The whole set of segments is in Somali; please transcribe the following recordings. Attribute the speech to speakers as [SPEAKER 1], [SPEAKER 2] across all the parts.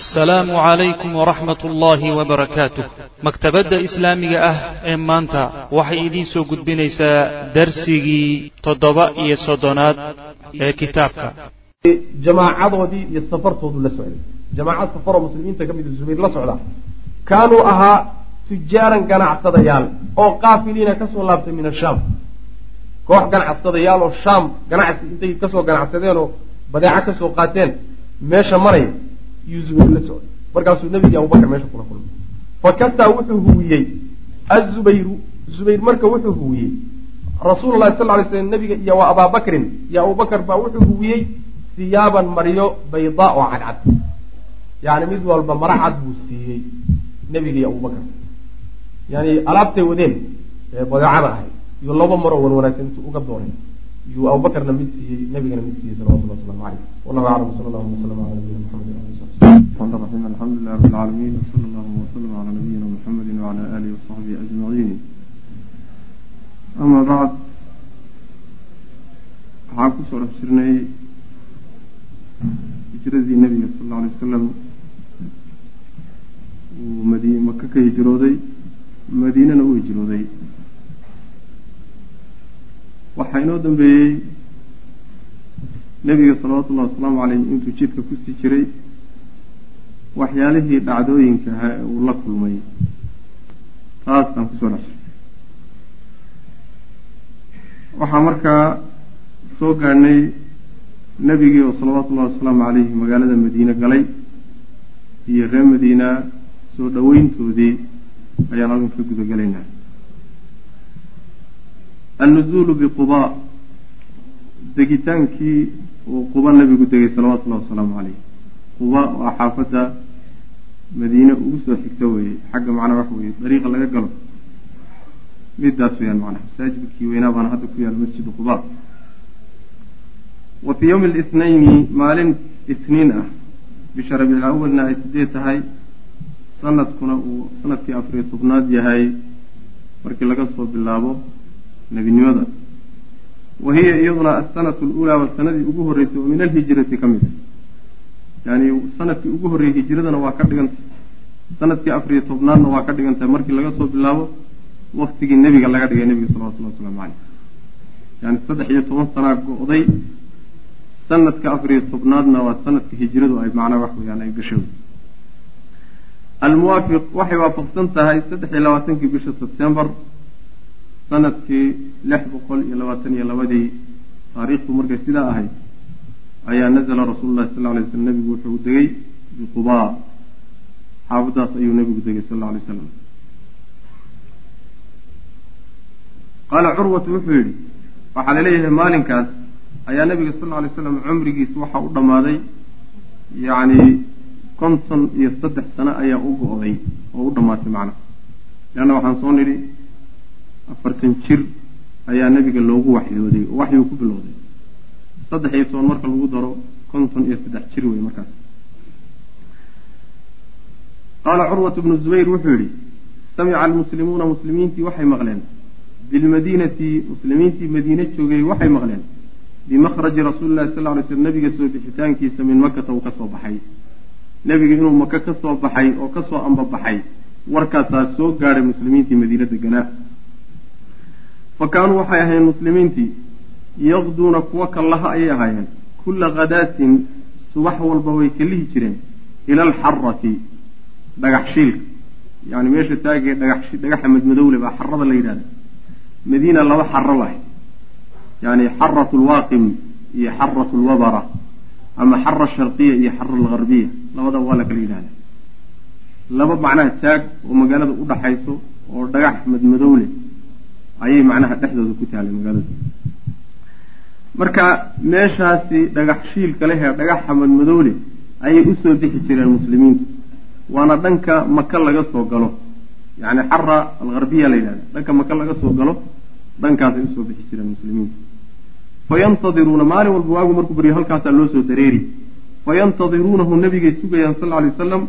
[SPEAKER 1] assalaamu calaykum waraxmat ullaahi wabarakaatuh maktabadda islaamiga ah ee maanta waxay idiin soo gudbinaysaa darsigii toddoba iyo soddonaad ee kitaabka.
[SPEAKER 2] Jamaacadoodii iyo safartoodu la socday. Jamaacad safaroo muslimiinta ka mida zubayr la socda. Kaanuu ahaa tujaaran ganacsadayaal oo qaafiliina ka soo laabtay min ashaam koox ganacsadayaal oo shaam ganacsi intay ka soo ganacsadeen oo badeeco ka soo qaateen meesha maraya iyuu zubayr la socday. Markaasuu nebigii abubakar meesha kula kulmay. Fakasaa wuxuu huwiyey azubayru zubayr marka wuxuu huwiyey rasuulu lahi sal lay slam nebiga iyo wa abaabakrin iyo abubakar baa wuxuu huwiyey siyaaban maryo baydaa oo cadcad. Yani mid walba mara cad buu siiyey nebiga iyo abubakar yani alaabtay wadeen ee badeecada ahayd. Iyo laba maroo wan wanaagsan intuu uga dooray yuu abubakrna mid siiyey nabigana mid siiyey salawatullah waslamu aleyh wallahu aclam sal allahuma wslam ala nabiyina mxamedi ali
[SPEAKER 3] sbi uu mad maka ka hijrooday madiinana u hijrooday waxaa inoo dambeeyey nebiga salawaatu ullahi wasalaamu caleyh intuu jidka ku sii jiray waxyaalihii dhacdooyinka ahaa ee uu la kulmay. Taasaan ku soo dhashay waxaa markaa soo gaadhnay nebigii oo salawaatu ullahi wasalaamu caleyhi magaalada madiine galay iyo reer madiina soo dhoweyntoodii ayaan halkan ka guda gelaynaa annuzuulu biqubaa degitaankii uu quba nebigu degay salawaatu ullahi wasalaamu caleyh quba waa xaafadda madiine ugu soo xigta weeye xagga macnaa waxa weye dariiqa laga galo midaas weyaan macnaha masaajidkii weynaa baana hadda ku yaalla masjidu quba wa fii yowmi lithnayni maalin isniin ah bisha rabiic awalna ay sideed tahay sanadkuna uu sannadkii afariyo tobnaad yahay markii laga soo bilaabo nebinimada wa hiya iyaduna asanatu luulaa waa sanadii ugu horreysay oo min alhijrati ka mid a yani sannadkii ugu horreeyey hijiradana waa ka dhigantay sannadkii afariyo tobnaadna waa ka dhigantahay markii laga soo bilaabo waktigii nebiga laga dhigay nebiga salawatullahi wasalaamu caleyh yani saddex iyo toban sanaa go-day sanadka afariyo tobnaadna waa sanadka hijiradu ay macnaa wax weyaan ay gashay. Almuwaafiq waxay waafaqsan tahay saddex iyo labaatankii bisha sebtembar sannadkii lix boqol iyo labaatan iyo labadii taariikhdu markay sidaa ahayd ayaa nazla rasuulu llahi sal lay slm nebigu wuxuu degay biqubaa. Xaafadaas ayuu nebigu degay sal lay slam qaala curwatu wuxuu yidhi waxaa la leeyahay maalinkaas ayaa nebiga sal lay slam cumrigiisa waxaa u dhammaaday yacni konton iyo saddex sano ayaa u go-day oo u dhammaatay macnaha leanna waxaan soo nidhi afartan jir ayaa nebiga loogu waxyooday oo waxyuu ku bilowday. Saddex iyo toban marka lagu daro konton iyo saddex jir wey markaas. Qaala curwatu bnu zubayr wuxuu yihi samica almuslimuuna muslimiintii waxay maqleen. Bilmadiinati muslimiintii madiine joogay waxay maqleen. Bimakhraji rasuuli llahi sal lay slm nebiga soo bixitaankiisa min makata uu ka soo baxay. Nebiga inuu maka ka soo baxay oo ka soo ambabaxay warkaasaa soo gaadhay muslimiintii madiine deganaa fa kaanuu waxay ahayn muslimiintii yaqduuna kuwa kallaha ayay ahaayeen. Kulla khadaatin subax walba way kalihi jireen. Ila alxarati dhagax shiilka. Meesha taagee dhagax dhagaxa madmadowle baa xarada la yidhahda madiina laba xaro lahay. Yani xaratu lwaaqim iyo xaratu lwabara ama xara sharqiya iyo xara algarbiya labadaba waa la kala yidhahda laba macnaha taag oo magaalada u dhaxayso oo dhagax madmadowle ayay macnaha dhexdooda ku taalay magaalada marka meeshaasi dhagax shiilka leh ee dhagaxa madmadoole ayay u soo bixi jireen muslimiintu. Waana dhanka maka laga soo galo. Yani xara algarbiya la yidhahda dhanka maka laga soo galo dhankaasay u soo bixi jireen muslimiintu. Fayantadiruuna maalin walba waagu markuu baryo halkaasaa loo soo dareeri. Fayantadiruunahu nabigay sugayaan sal ly wasalam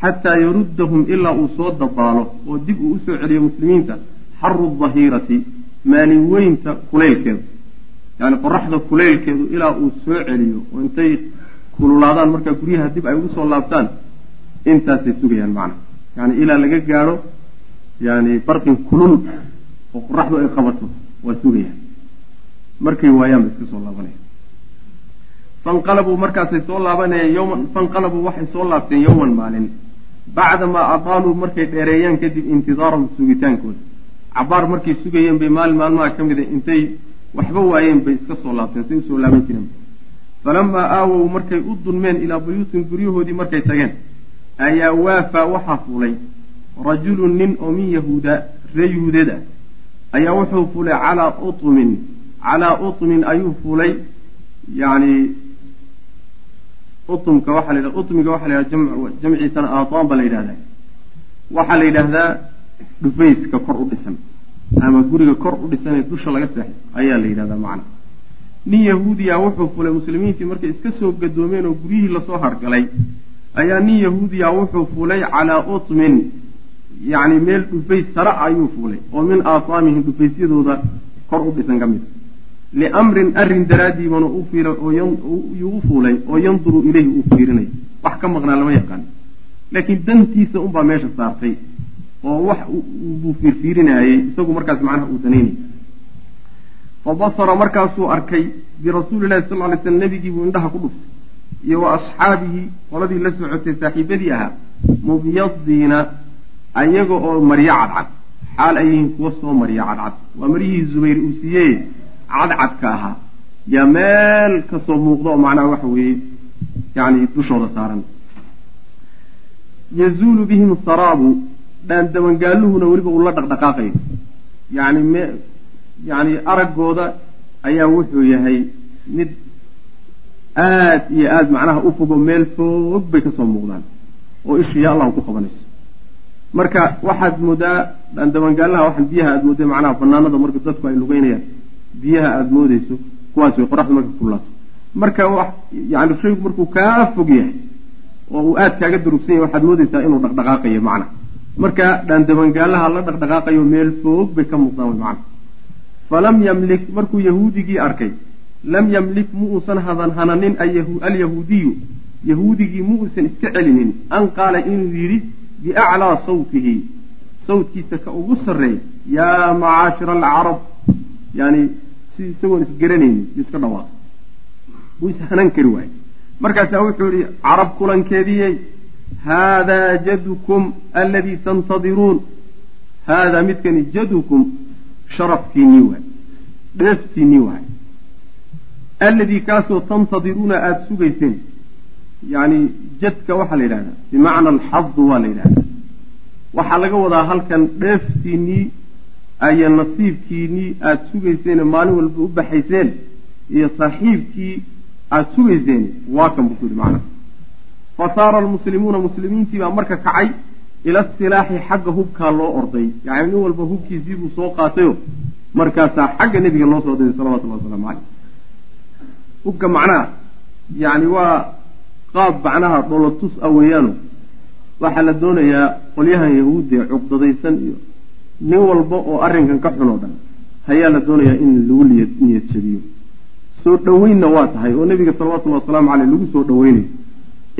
[SPEAKER 3] xataa yaruddahum ilaa uu soo dabaalo oo dib uu u soo celiyo muslimiinta xaru dahiirati maalin weynta kulaylkeeda yani qoraxda kuleylkeedu ilaa uu soo celiyo oo intay kululaadaan markaa guryaha dib ay ugu soo laabtaan intaasay sugayaan macna. Yani ilaa laga gaadho yani barqin kulul oo qoraxdu ay qabato waa sugayaan. Markay waayaan ba iska soo laabanaya fanqalabuu markaasay soo laabanayeen yowman fanqalabuu waxay soo laabteen yowman maalin. Bacdamaa adaaluu markay dheereeyaan kadib intidaarahum sugitaankooda cabaar markay sugayeen bay maalin maalmaha ka mida intay waxba waayeen bay iska soo laabteen say u soo laaban jireen falamaa aawow markay u dulmeen ilaa buyuutin guryahoodii markay tageen ayaa waafaa waxaa fuulay rajulun nin oo min yahuuda ree yuhuudeed ah ayaa wuxuu fuulay calaa utumin calaa utumin ayuu fuulay yani utumka waxaa la yidhahda utmiga waxaa la yidhahda jamciisana ataan baa la yidhahdaa. Waxaa la yidhaahdaa dhufayska kor u dhisan ama guriga kor u dhisan ee dusha laga seexay ayaa la yidhahdaa macna. Nin yahuudiya wuxuu fulay muslimiintii markay iska soo gadoomeen oo guryihii la soo hargalay. Ayaa nin yahuudiya wuxuu fulay calaa utmin yacni meel dhufays sare ayuu fuulay oo min aataamihim dhufaysyadooda kor u dhisan ka mid liamrin arrin daraaddiibana u fiilay ooyuu u fuulay oo yanduru ileyhi uu fiirinay. Wax ka maqnaa lama yaqaan. Laakiin dantiisa unbaa meesha saartay oo wax buu fiirfiirinayay isagu markaas macnaha uu danaynay fa basara markaasuu arkay birasuulillahi sal ly slam nebigiibuu indhaha ku dhuftay iyo wa asxaabihi qoladii la socotay saaxiibadii ahaa mubyadiina ayaga oo maryo cadcad. Xaal ay yihiin kuwa soo maryo cadcad. Waa maryihii zubayr uu siiyey cadcadka ahaa. Yaa meel ka soo muuqda oo macnaha waxa weeye yani dushooda saaran. Yazuulu bihim saraabu dhaandabangaaluhuna weliba uu la dhaqdhaqaaqayo yani me yani araggooda ayaa wuxuu yahay mid aad iyo aada macnaha u fogo meel foog bay ka soo muuqdaan oo ishiya allahu ku qabanayso marka waxaad moodaa dhaandabangaalaha waxaan biyaha aada mooday macnaha banaanada marka dadku ay lugeynayaan. Biyaha aada moodeyso kuwaas way qoraxdu marka kulaato marka wax yani shaygu markuu kaa fog yahay oo uu aada kaaga durugsan yahay waxaad moodeysaa inuu dhaqdhaqaaqayo macna marka dhaandabangaalaha la dhaqdhaqaaqayo meel foog bay ka muuqdaan wy macna falam yamlik markuu yahuudigii arkay lam yamlik mu uusan hadan hananin alyahuudiyu yahuudigii mu uusan iska celinin an qaala inuu yidhi biaclaa sawtihi sawtkiisa ka ugu sarreeya yaa macaashira alcarab yani si isagoon isgaranaynin yu iska dhawaaqay. Buu ishanan kari waayey. Markaasaa wuxuu yihi carab kulankeediyey haadaa jadukum aladii tantadiruun haadaa midkani jadukum sharafkiinii waay dheeftiinii waay alladii kaasoo tantadiruuna aada sugayseen yani jadka waxaa la yidhahdaa bimacna alxadu waa la yidhahdaa waxaa laga wadaa halkan dheeftiinii aya nasiibkiinii aada sugayseen maalin walba u baxayseen iyo saaxiibkii aada sugayseen waa kan buu yidhi macnaha fa saara almuslimuuna muslimiintii baa marka kacay ila silaaxi xagga hubkaa loo orday. Yani nin walba hubkiisii buu soo qaatayo markaasaa xagga nebiga loo soo diray salawatullahi wasalaamu caleyh hubka macnaha yani waa qaab macnaha dholotus a weeyaano waxaa la doonayaa qolyahan yahuudee cuqdadaysan iyo nin walba oo arrinkan ka xun oo dhan hayaa la doonayaa in lagu niyad jabiyo soo dhoweynna waa tahay oo nebiga salawatullahi wasalaamu caleyh lagu soo dhoweynayo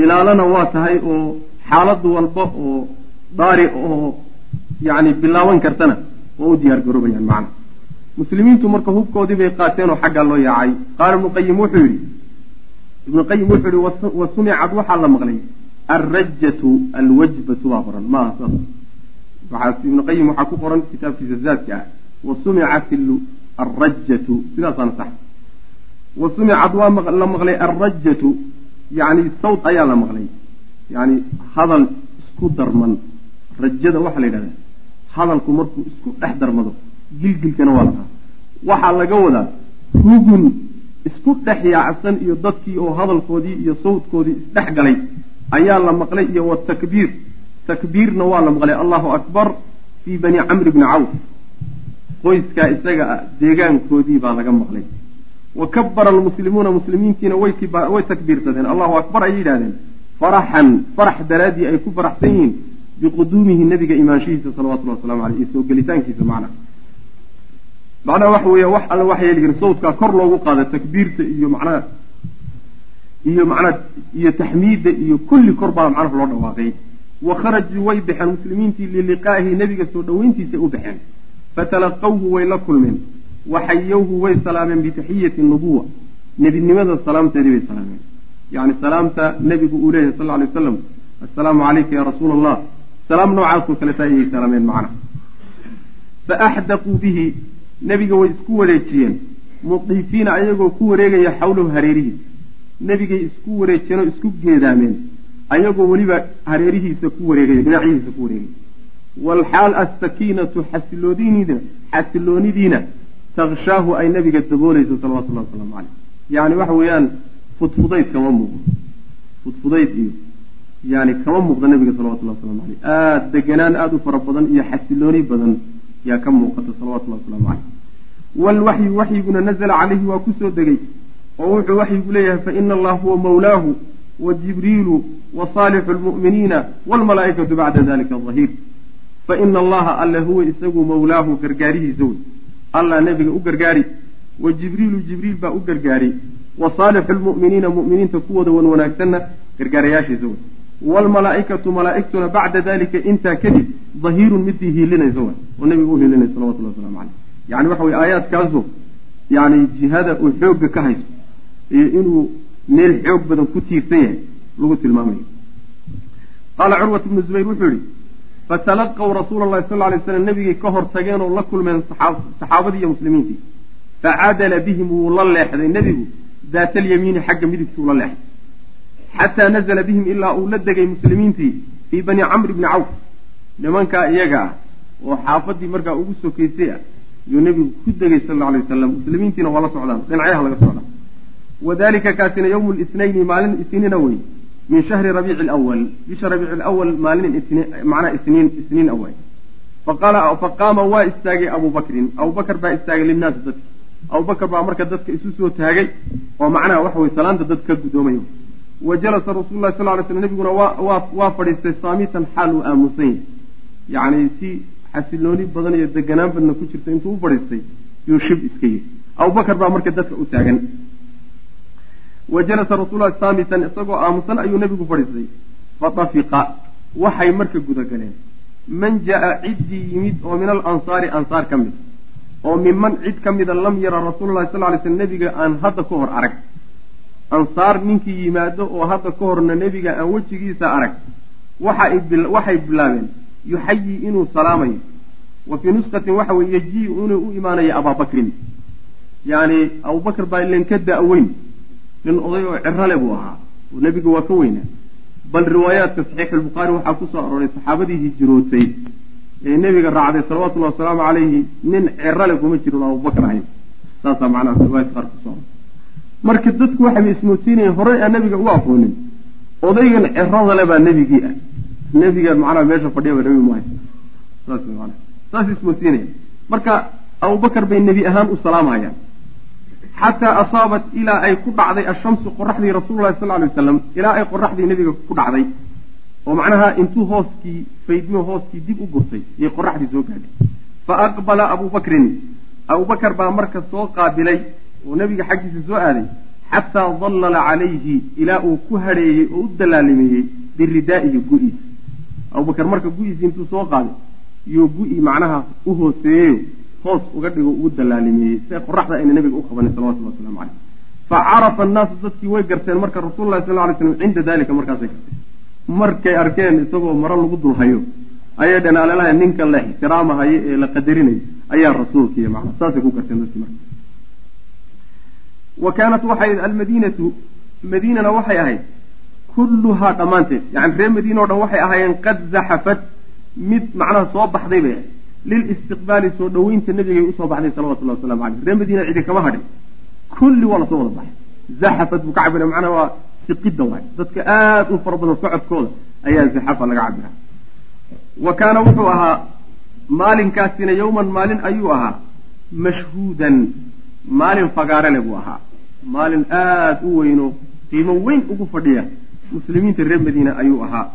[SPEAKER 3] ilaalana waa tahay oo xaalad walba oo daari oo yacni bilaaban kartana oo u diyaar garoobayaan macna. Muslimiintu marka hubkoodii bay qaateen oo xaggaa loo yaacay. Qaala ibnu qayim wuxuu yidhi ibnu qayim wuxuu yihi wa sumicad waxaa la maqlay alrajatu alwajbatu baa qoran. Maaha saas. Waxaa ibnu qayim waxaa ku qoran kitaabkiisa zaadka ah wa sumicat alrajatu sidaasaana sax. Wa sumicad waa la maqlay alrajatu yani sawt ayaa la maqlay. Yani hadal isku darman. Rajada waxaa la yidhahdaa. Hadalku markuu isku dhex darmado gilgilkana waa lahaa waxaa laga wadaa hugun isku dhex yaacsan iyo dadkii oo hadalkoodii iyo sawdkoodii isdhex galay ayaa la maqlay iyo watakbiir takbiirna waa la maqlay allahu akbar fii bani camri bni cawf. Qoyskaa isaga ah deegaankoodii baa laga maqlay wa kabara almuslimuuna muslimiintiina way takbiirsadeen. Allahu akbar ayay yidhahdeen faraxan farax daraaddii ay ku faraxsan yihiin biquduumihi nabiga imaanshihiisa salawatullahi waslamu aleyh iyo soo gelitaankiisa macnaha macnaha waxa weeye wax alle waxa yeeli jirin sawdkaa kor loogu qaada takbiirta iyo macnaha iyo macnaha iyo taxmiidda iyo kulli kor baa macnaha loo dhawaaqay. Wa kharajuu way baxeen muslimiintii liliqaa'ihi nebiga soo dhoweyntiisay u baxeen fatalaqawhu way la kulmeen waxayowhu way salaameen bitaxiyati nubuwa nebinimada salaamteedii bay salaameen yacni salaamta nebigu uu leeyahay sal alay waslam assalaamu calayka ya rasuula allah salaam noocaasoo kaleta ayay salaameen macnaha fa axdaquu bihi nebiga way isku wareejiyeen mudiifiina ayagoo ku wareegaya xawlahu hareerihiisa nebigay isku wareejiyeen oo isku geedaameen ayagoo weliba hareerihiisa ku wareegaya dhinacyihiisa ku wareegaya waalxaal asakiinatu xasiloonidiina xasiloonidiina takshaahu ay nabiga daboolayso salawatullahi wasalaamu caleyh yacni waxa weeyaan fudfudayd kama muuqdo. Fudfudayd iyo yani kama muuqda nabiga salawatullahi waslamu caleyh aada deganaan aada u fara badan iyo xasilooni badan yaa ka muuqata salawatullahi waslamu caleyh waalwaxyu waxyiguna nazla calayhi waa ku soo degay oo wuxuu waxyigu leeyahay faina allah huwa mawlaahu wa jibriilu wa saalixu lmu'miniina waalmalaa'ikatu bacda dalika dahiir faina allaha alle huwa isagu mawlaahu gargaarihiisa wey allah nebiga u gargaari wa jibriilu jibriil baa u gargaari wa saalixu lmu'miniina mu'miniinta kuwooda wan wanaagsanna gargaarayaashiisa wey waalmalaa'ikatu malaa'igtuna bacda dalika intaa kadib dahiirun midii hiilinaysa way oo nebiga u hiilinaysa salawatullah waslamu caleyh yani waxa weye aayaadkaasu yani jihada uu xoogga ka haysto iyo inuu meel xoog badan ku tiirsan yahay lagu tilmaamayo qaala curwat bnu zubayr wuxuu yihi fatalaqaw rasuula allahi sal lay slam nebigay ka hor tageen oo la kulmeen saxaabadii iyo muslimiintii facadala bihim wuu la leexday nebigu daata alyamiini xagga midigtuu la leexday xataa nazla bihim ilaa uu la degay muslimiintii fii bani camr bni cawf nimankaa iyaga ah oo xaafadii markaa ugu sokaysay ah yuu nebigu ku degay sal alay wasalam muslimiintiina waa la socdaan dhinacyaha laga socdaa wadalika kaasina yowmu lisnayni maalin isniina wey min shahri rabiici lwal bisha rabiici lwal maalin macnaa isniin isniin away faqaama waa istaagay abu bakrin. Abubakar baa istaagay linnaasi dadka. Abubakar baa marka dadka isu soo taagay oo macnaha waxa weye salaanta dad ka gudoomay wa jalasa rasuulu lahi sal lay slam nebiguna waa waa fadhiistay saamitan xaal uu aamusan yahay yacni si xasilooni badan iyo deganaan badna ku jirta intuu u fadhiistay yuu shib iska yiri abubakar baa marka dadka u taagan wa jalasa rasuululahi saamitan isagoo aamusan ayuu nebigu fadhiistay fatafiqa waxay marka gudagaleen man jaa ciddii yimid oo min alansaari ansaar ka mid oo minman cid ka mida lam yara rasuululahi sal lay slam nebiga aan hadda ka hor arag ansaar ninkii yimaado oo hadda ka horna nebiga aan wejigiisa arag waxay bilaabeen yuxayi inuu salaamayo wa fii nusqatin waxa weye yajiiu inuu u imaanayo abaabakrin yacni abubakr baa ilen ka da-weyn nin oday oo cirale buu ahaa. Oo nebiga waa ka weynaa bal riwaayaadka saxiix albukhaari waxaa ku soo arooray saxaabadii hijirootay ee nebiga raacday salawatullahi wasalaamu calayhi nin cirale kuma jirin oo abubakar ahayn. Saasaa macnaha riwaayadka qaar ku soo aroray marka dadku waxay ismoodsiinayeen horey aan nebiga u aqoonin. Odaygan ciradale baa nebigii ah. Nebiga macnaha meesha fadhiyaba nebi haysta saas saas ismoodsiinaya marka abubakar bay nebi ahaan u salaamhayaan xataa asaabat ilaa ay ku dhacday ashamsu qoraxdii rasuululahi sal lay wasalam ilaa ay qoraxdii nebiga ku dhacday oo macnaha intuu hooskii faydmo hooskii dib u gurtay iyay qoraxdii soo gaadhay fa aqbala abubakrin abubakar baa marka soo qaabilay oo nebiga xaggiisa soo aaday xataa dallala calayhi ilaa uu ku hadheeyey oo u dalaalimeeyey biridaa'ihi gu-iisa abubakar marka gu-iisi intuu soo qaaday yuu gu-i macnaha u hooseeyeyo hoos uga dhigo ugu dalaalimeeyey si qoraxda ayna nebiga u qabanin salawatullah waslamu caleyh fa carafa annaasu dadkii way garteen marka rasuululahi sal lay slam cinda dalika markaasay garteen. Markay arkeen isagoo maro lagu dulhayo ayay dheen alelaha ninkan la ixtiraamahayo ee la qadarinayo ayaa rasuulkiiy macna saasay ku garteen dadkii marka. Wa kaanat waxay almadiinatu madiinana waxay ahayd kulluhaa dhammaanteed. Yani reer madiina o dhan waxay ahaayeen qad zaxafat mid macnaha soo baxday bay ahayd lilistiqbaali soo dhoweynta nabigay u soo baxday salawatullahi wasalamu caleyh reer madiina cidi kama hadhin kulli waa la soo wada baxay zaxafat buu ka cabira macnaha waa siqidda waay dadka aada u fara badan socodkooda ayaa zaxafa laga cabira wa kaana wuxuu ahaa maalinkaasina yowman maalin ayuu ahaa mashhuudan maalin fagaarele buu ahaa maalin aada u weyno qiimo weyn ugu fadhiya muslimiinta reer madiina ayuu ahaa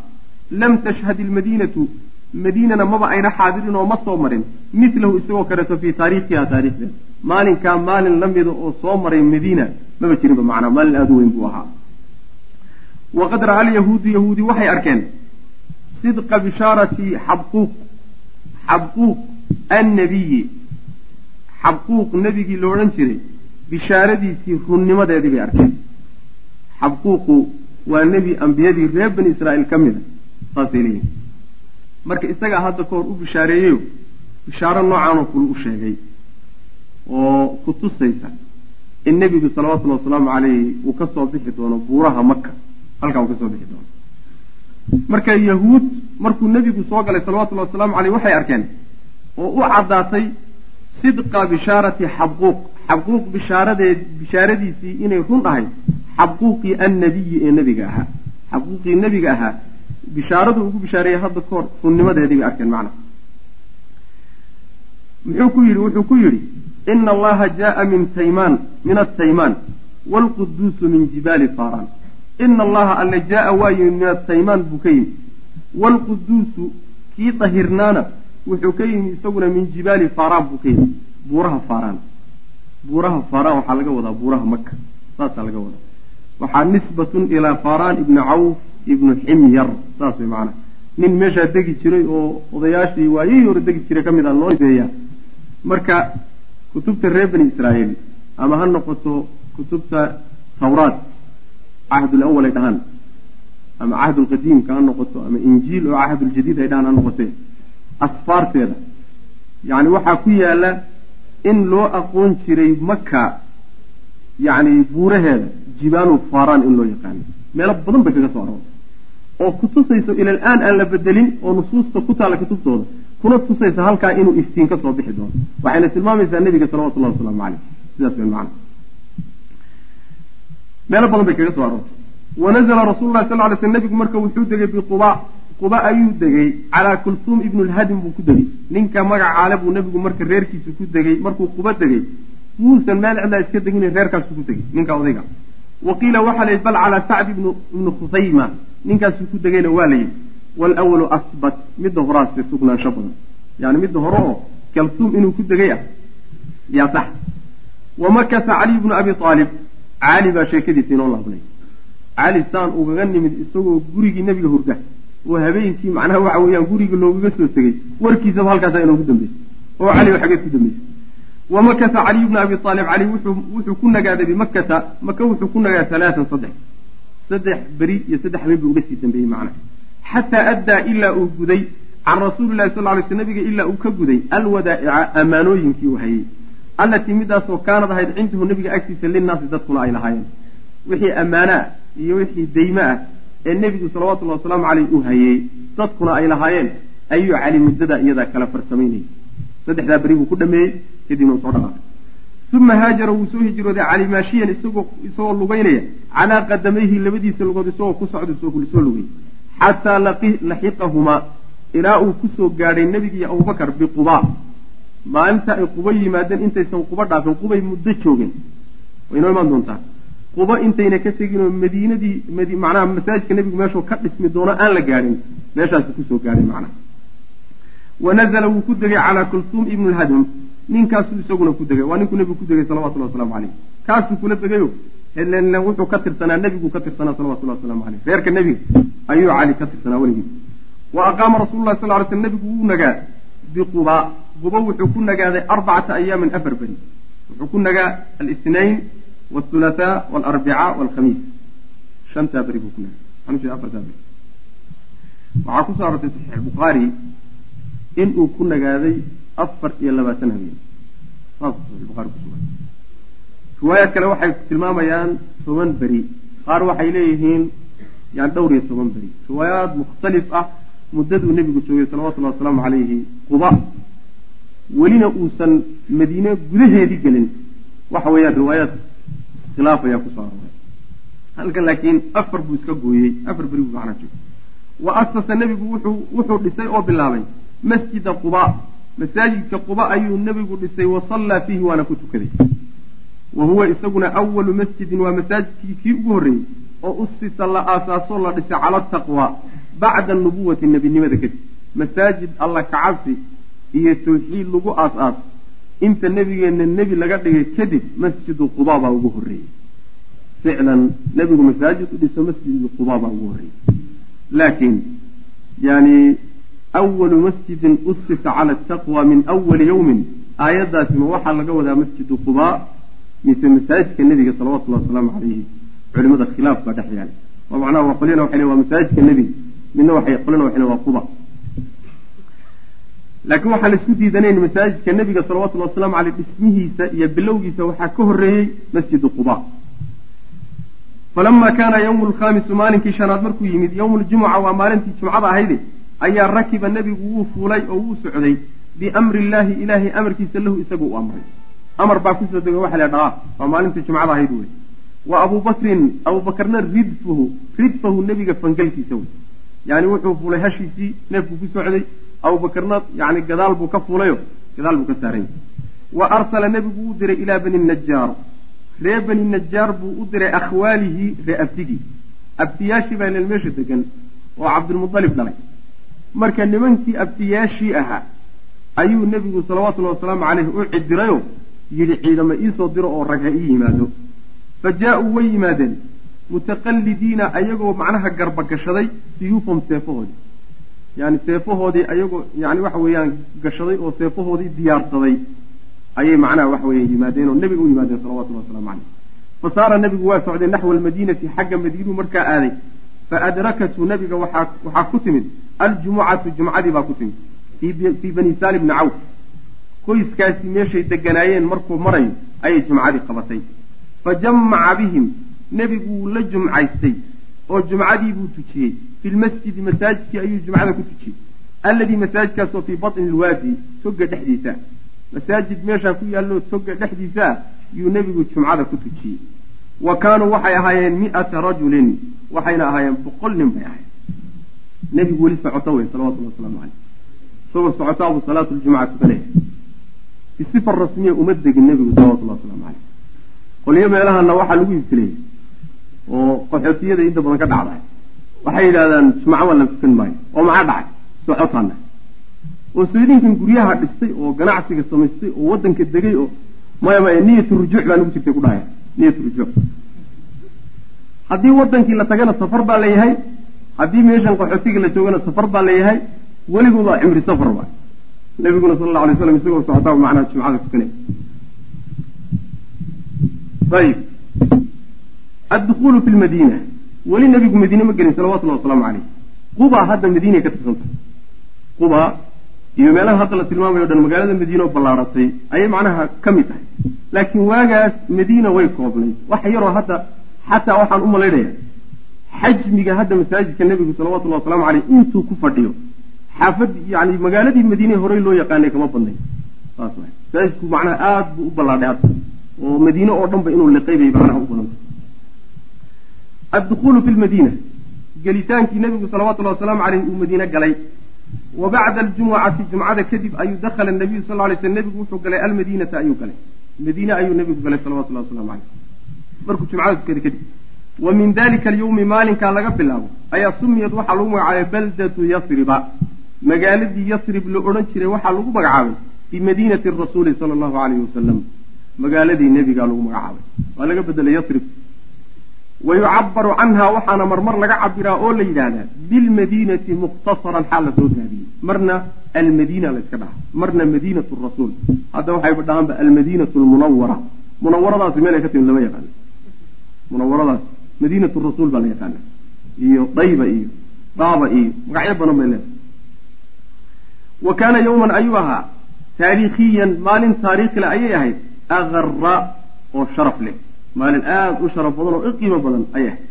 [SPEAKER 3] lam tashhad ilmadiinatu madiinana maba ayna xaadirin oo ma soo marin. Milahu isagoo kaleeto fii taariikhiha taarikhdeeda maalinkaa maalin la mida oo soo maray madiina maba jirinba macnaa. Maalin aada u weyn buu ahaa. Waqad ra'a alyahuudu yahuudi waxay arkeen sidqa bishaarati xabquuq xabquuq annabiyi xabquuq nebigii la odhan jiray bishaaradiisii runnimadeedii bay arkeen. Xabquuqu waa nebi ambiyadii reer bani israa'iil ka mida saasay leeyihiin marka isagaa hadda ka hor u bishaareeyeyo bishaaro noocaanoo kule u sheegay oo ku tusaysa in nebigu salawatullhi wasalaamu caleyhi uu ka soo bixi doono buuraha maka halkaa uu ka soo bixi doono. Marka yahuud markuu nebigu soo galay salawatullahi wasalaamu caleyh waxay arkeen oo u caddaatay sidqa bishaarati xabquuq. Xabquuq bishaaradeed bishaaradiisii inay run ahayd xabquuqii annabiyi ee nebiga ahaa. Xabquuqii nebiga ahaa bishaaradu ugu bishaareeyey hadda ka hor runnimadeedii bay arkeen macna. Muxuu ku yidhi? Wuxuu ku yidhi ina allaha jaaa min taymaan min ataymaan waalquduusu min jibaali faaraan. Ina allaha alle jaaa waa yimid min ataymaan buu ka yimid. Waalquduusu kii dahirnaana wuxuu ka yimid isaguna min jibaali faaraan buu ka yimid. Buuraha faaraan. Buuraha faaraan waxaa laga wadaa buuraha maka saasaa laga wadaa. Waxaa nisbatun ilaa faaraan ibni cawf ibnu ximyar saas way macanaha nin meeshaa degi jiray oo odayaashii waayihii hore degi jiray ka mid a loo beeyaa marka kutubta reer bani israa'iil ama ha noqoto kutubta tawraat cahdul awal ay dhahaan ama cahdulqadiimka ha noqoto ama injiil oo cahduljadiid ay dhahaan ha noqotee asfaarteeda yacni waxaa ku yaalla in loo aqoon jiray maka yacni buuraheeda jibaalu faaraan in loo yaqaano meelo badan bay kaga soo aroortay oo ku tusayso ilal aan la bedelin oo nusuusta ku taalla kutubtooda kuna tusaysa halkaa inuu iftiin ka soo bixi doono. Waxayna tilmaamaysaa nebiga salawatullahi wasalaamu caleyh sidaas wey macana meelo badan bay kaga soo aroortay wanazla rasuulu lahi sal ly sl nebigu marka wuxuu degay biquba quba. Ayuu degay calaa kulsuum ibnu lhadim buu ku degay. Ninka magacaale buu nebigu marka reerkiisa ku degay markuu quba degay muusan meel cidlaa iska degin reerkaasu ku degay ninka odayga wa qiila waxaa la yidhi bal calaa sacd ibnu khusayma ninkaasuu ku degayna waa la yidhi walawalu asbat midda horaase sugnaansho badan. Yani midda hore oo kalsuum inuu ku degay ah yaa sax. Wa makasa caliy bnu abi aalib cali baa sheekadiisa inoo laabnay. Cali saan ugaga nimid isagoo gurigii nebiga hurda oo habeenkii macnaha waxa weeyaan guriga loogaga soo tegey warkiisaba halkaasa inoogu dambeysay oo cali xageed ku dambeysay. Wa makasa caliy bnu abi aalib cali wuxuu ku nagaaday bimakata maka wuxuu ku nagaaday alaatan saddex saddex beri iyo saddex habeen buu uga sii dambeeyey macnaha. Xataa addaa ilaa uu guday can rasuuli lahi sal ly sl nabiga ilaa uu ka guday alwadaa'ica ammaanooyinkii uu hayey allatii midaasoo kaanad ahayd cindahu nabiga agtiisa linnaasi dadkuna ay lahaayeen. Wixii ammaanaa iyo wixii dayme ah ee nebigu salawatullahi wasalaamu caleyh uu hayey dadkuna ay lahaayeen ayuu cali muddadaa iyadaa kala farsamaynayay saddexdaa beri buu ku dhameeyey kadibna uu soo dhaqaaqay uma haajara wuu soo hijrooday cali maashiyan isagoo isagoo lugaynaya calaa qadamayhi labadiisa lugood isagoo ku socda soo lugay xataa laxiqahumaa ilaa uu ku soo gaadhay nebigi iyo abubakar biqubaa maalinta ay quba yimaadeen intaysan quba dhaafin qubay muddo joogeen way inoo imaan doontaa quba intayna ka teginoo madiinadii macnaha masaajidka nebigu meeshuu ka dhismi doono aan la gaadhin meeshaasu ku soo gaadhay macnaha wa nazala wuu ku degay calaa kulsuum ibnu lhadm ninkaasuu isaguna ku degay. Waa ninkuu nebigu ku degay salawatullahi waslamu caleyh kaasuu kula degayo. Illen wuxuu ka tirsanaa nebiguu ka tirsanaa salawatullahi waslamu caleyh reerka nebiga ayuu cali ka tirsanaa weligii wa aqaama rasuulullahi sal ly slm nebigu wuu nagaa biqubaa quba wuxuu ku nagaaday arbacata ayaamin afar beri. Wuxuu ku nagaa alsnayn waalhulahaa waalarbica waalkhamiis shantaa beri buu ku nagaa afartaa beri. Waxaa ku soo saxiix bukaari inuu ku nagaaday afar iyo labaatan habeen. Riwaayaad kale waxay tilmaamayaan toban beri. Qaar waxay leeyihiin yani dhowr iyo toban beri. Riwaayaad mukhtalif ah muddaduu nebigu joogay salawatullahi wasalaamu calayhi quba. Welina uusan madiine gudaheedii gelin. Waxa weeyaan riwaayaad iskhilaaf ayaa ku soo arooray. Halkan laakiin afar buu iska gooyey afar beri buu macnaa joogay. Wa asasa nebigu wuxuu wuxuu dhisay oo bilaabay masjida quba masaajidka quba ayuu nebigu dhisay wa sallaa fiihi waana ku tukaday. Wa huwa isaguna awalu masjidin waa masaajidkii kii ugu horreeyey oo usisa la aasaasoo la dhisay cala taqwa bacda anubuwati nebinimada kadib. Masaajid alla kacabsi iyo tawxiid lagu aas-aas. Inta nebigeenna nebi laga dhigay kadib masjidu quba baa ugu horreeyey. Ficlan nebigu masaajid u dhiso masjidu quba baa ugu horreeyey. Laakiin yani awalu masjidin usisa cala ataqwa min awali yawmin aayaddaasi ma waxaa laga wadaa masjidu qubaa mise masaajidka nebiga salawatullahi wasalaamu calayhi culimada khilaaf baa dhex yaalla oo macnaha waa qolyana waxay lein waa masaajidka nebiga midna waxay qolyana waxay lein waa quba laakiin waxaan la isku diidanayn masaajidka nebiga salawatullahi wasalaamu caleyh dhismihiisa iyo bilowgiisa waxaa ka horreeyey masjidu quba falama kaana yawmu lkhamisu maalinkii shanaad markuu yimid yowmu ljumuca waa maalintii jumcada ahayde ayaa rakiba nebigu wuu fuulay oo wuu socday biamri illaahi ilaahay amarkiisa lahu isagu u amray. Amar baa ku soo dego waxa la dhaaa waa maalintii jumcada ahayd wey wa abuu bakrin abuubakarna ridfuhu ridfahu nebiga fangalkiisa wey yani wuxuu fuulay hashiisii neefku ku socday abuubakarna yani gadaal buu ka fuulayo gadaal buu ka saaranya wa arsala nebigu uu diray ilaa bani najaar ree bani najaar buu u diray akhwaalihi ree abtigii abtiyaashii baa leel meesha degan oo cabdilmudalib dhalay marka nimankii abtiyaashii ahaa ayuu nebigu salawatullahi wasalaamu caleyhi u cidirayo yidhi ciidama iisoo diro oo rag ha ii yimaado. Fa jaa-uu way yimaadeen. Mutaqallidiina ayagoo macnaha garba gashaday siyuufahum seefahoodii. Yani seefahoodii ayagoo yani waxa weeyaan gashaday oo seefahoodii diyaarsaday ayay macnaha waxa weya yimaadeen oo nebiga u yimaadeen salawatullahi waslamu caleyh fa saara nebigu waa socday naxwa almadiinati xagga madiinuu markaa aaday. Fa adrakathu nebiga waxaa ku timid aljumucatu jumcadii baa ku timid fii bani saali bni cawf qoyskaasi meeshay deganaayeen markuu marayo ayay jumcadii qabatay. Fa jamaca bihim nebigu wuu la jumcaystay oo jumcadii buu tujiyey. Fi lmasjidi masaajidkii ayuu jumcada ku tujiyey. Alladii masaajidkaasoo fii batni lwaadi toga dhexdiisa. Masaajid meeshaa ku yaallo toga dhexdiisa yuu nebigu jumcada ku tujiyey. Wa kaanuu waxay ahaayeen mi'ata rajulin waxayna ahaayeen boqol nin bay ahayen nebigu weli socoto wey salawatullahi wasalaamu caleyh isagoo socotaa buu salaatu ljumuca tukanaya bisifa rasmiya uma degin nebigu salawatullahi waslamu caleyh qolyo meelahana waxaa lagu ibtileeyey oo qaxootiyada inta badan ka dhacda waxay yidhahdaan jumco waa la tukan maayo. Oo maxaa dhacay? Socotaana oo soydinkan guryaha dhistay oo ganacsiga samaystay oo waddanka degay oo maya maya niyatu rujuuc baa nagu jirtay ku dhahaya. Niyatu rujuuc. Haddii wadankii la tagana safar baa layahay haddii meeshan qaxootiga la joogana safar baa layahay weligood waa cimri safar ba nabiguna sala allau alay slam isagoo socotaa macnaha jumcada tukanaya ayib addukuulu fi lmadiina weli nabigu madiine ma gelin salawatullahi wasalaamu caleyh quba hadda madiinay ka tirsantah quba iyo meelaha hadda la tilmaamayo o dhan magaalada madiine oo ballaaratay ayay macnaha ka mid tahay. Laakiin waagaas madiina way koobnayd wax yaroo hadda xataa waxaan u malaynaya xajmiga hadda masaajidka nebigu salawatullahi wasalaamu caleyh intuu ku fadhiyo. Xaafad yani magaaladii madiine horey loo yaqaanay kama badnay saas masaajidku macnaha aada buu u ballaadhay hadda. Oo madiine oo dhan ba inuu liqay bay macnaha u badantay addukuulu fi lmadiina gelitaankii nebigu salawatullahi wasalaamu caleyh uu madiine galay. Wa bacda aljumucati jumcada kadib ayuu dakhala nabiyu sal lay sl nebigu wuxuu galay almadiinata ayuu galay. Madiine ayuu nebigu galay salawatullahi waslamu caleyh markuu jumcada tukaday kadib wa min dalika alyawmi maalinkaa laga bilaabo ayaa sumiyad waxaa lagu magacaabay baldatu yasriba. Magaaladii yasrib la odhan jiray waxaa lagu magacaabay bimadiinati rasuuli sala allahu alayhi wasalam magaaladii nebigaa lagu magacaabay. Waa laga bedelay yasrib. Wa yucabaru canha waxaana marmar laga cabiraa oo la yidhaahdaa bilmadiinati mukhtasaran xaal la soo gaabiyey marna almadiina la yska dhaha marna madiinatu rasuul. Hadda waxayba dhahaanba almadiinatu lmunawara munawaradaasi meelay ka timid lama yaqaano. Munawaradaas madiinatu rasuul baa la yaqaana iyo dayba iyo daaba iyo magacyo badan bay leedahay. Wa kaana yowman ayuu ahaa taariikhiyan maalin taariikhile ayay ahayd akara oo sharaf leh. Maalin aada u sharaf badan oo i qiimo badan ayay ahayd.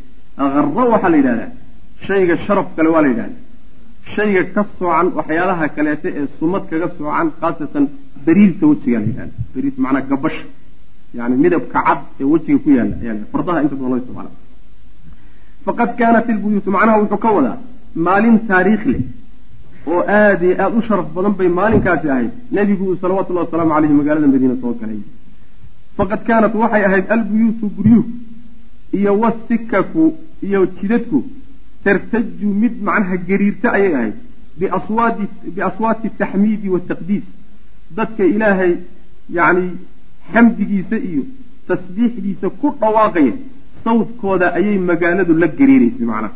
[SPEAKER 3] Akara waxaa la yidhahdaa shayga sharaf kale waa la yidhahda shayga ka soocan waxyaalaha kaleeta ee sumad kaga soocan khaasatan bariirta wejigaa la yidhahda bariirta macnaa gabasha yani midabka cad ee wejiga ku yaalla ayaa fardaha inta badan loo isticmaala faqad kaanat ilbuyuutu macnaha wuxuu ka wadaa maalin taariikh leh oo aad iyo aada u sharaf badan bay maalinkaasi ahayd nebigu salawatullahi wasalaamu caleyhi magaalada madiina soo galay. Faqad kaanat waxay ahayd albuyuutu guryuhu iyo wasikaku iyo jidadku tartaju mid macnaha gariirta ayay ahayd biaswaati taxmiidi wataqdiis dadka ilaahay yacni xamdigiisa iyo tasbiixdiisa ku dhawaaqaya sawdkooda ayay magaaladu la gariiraysay macnaha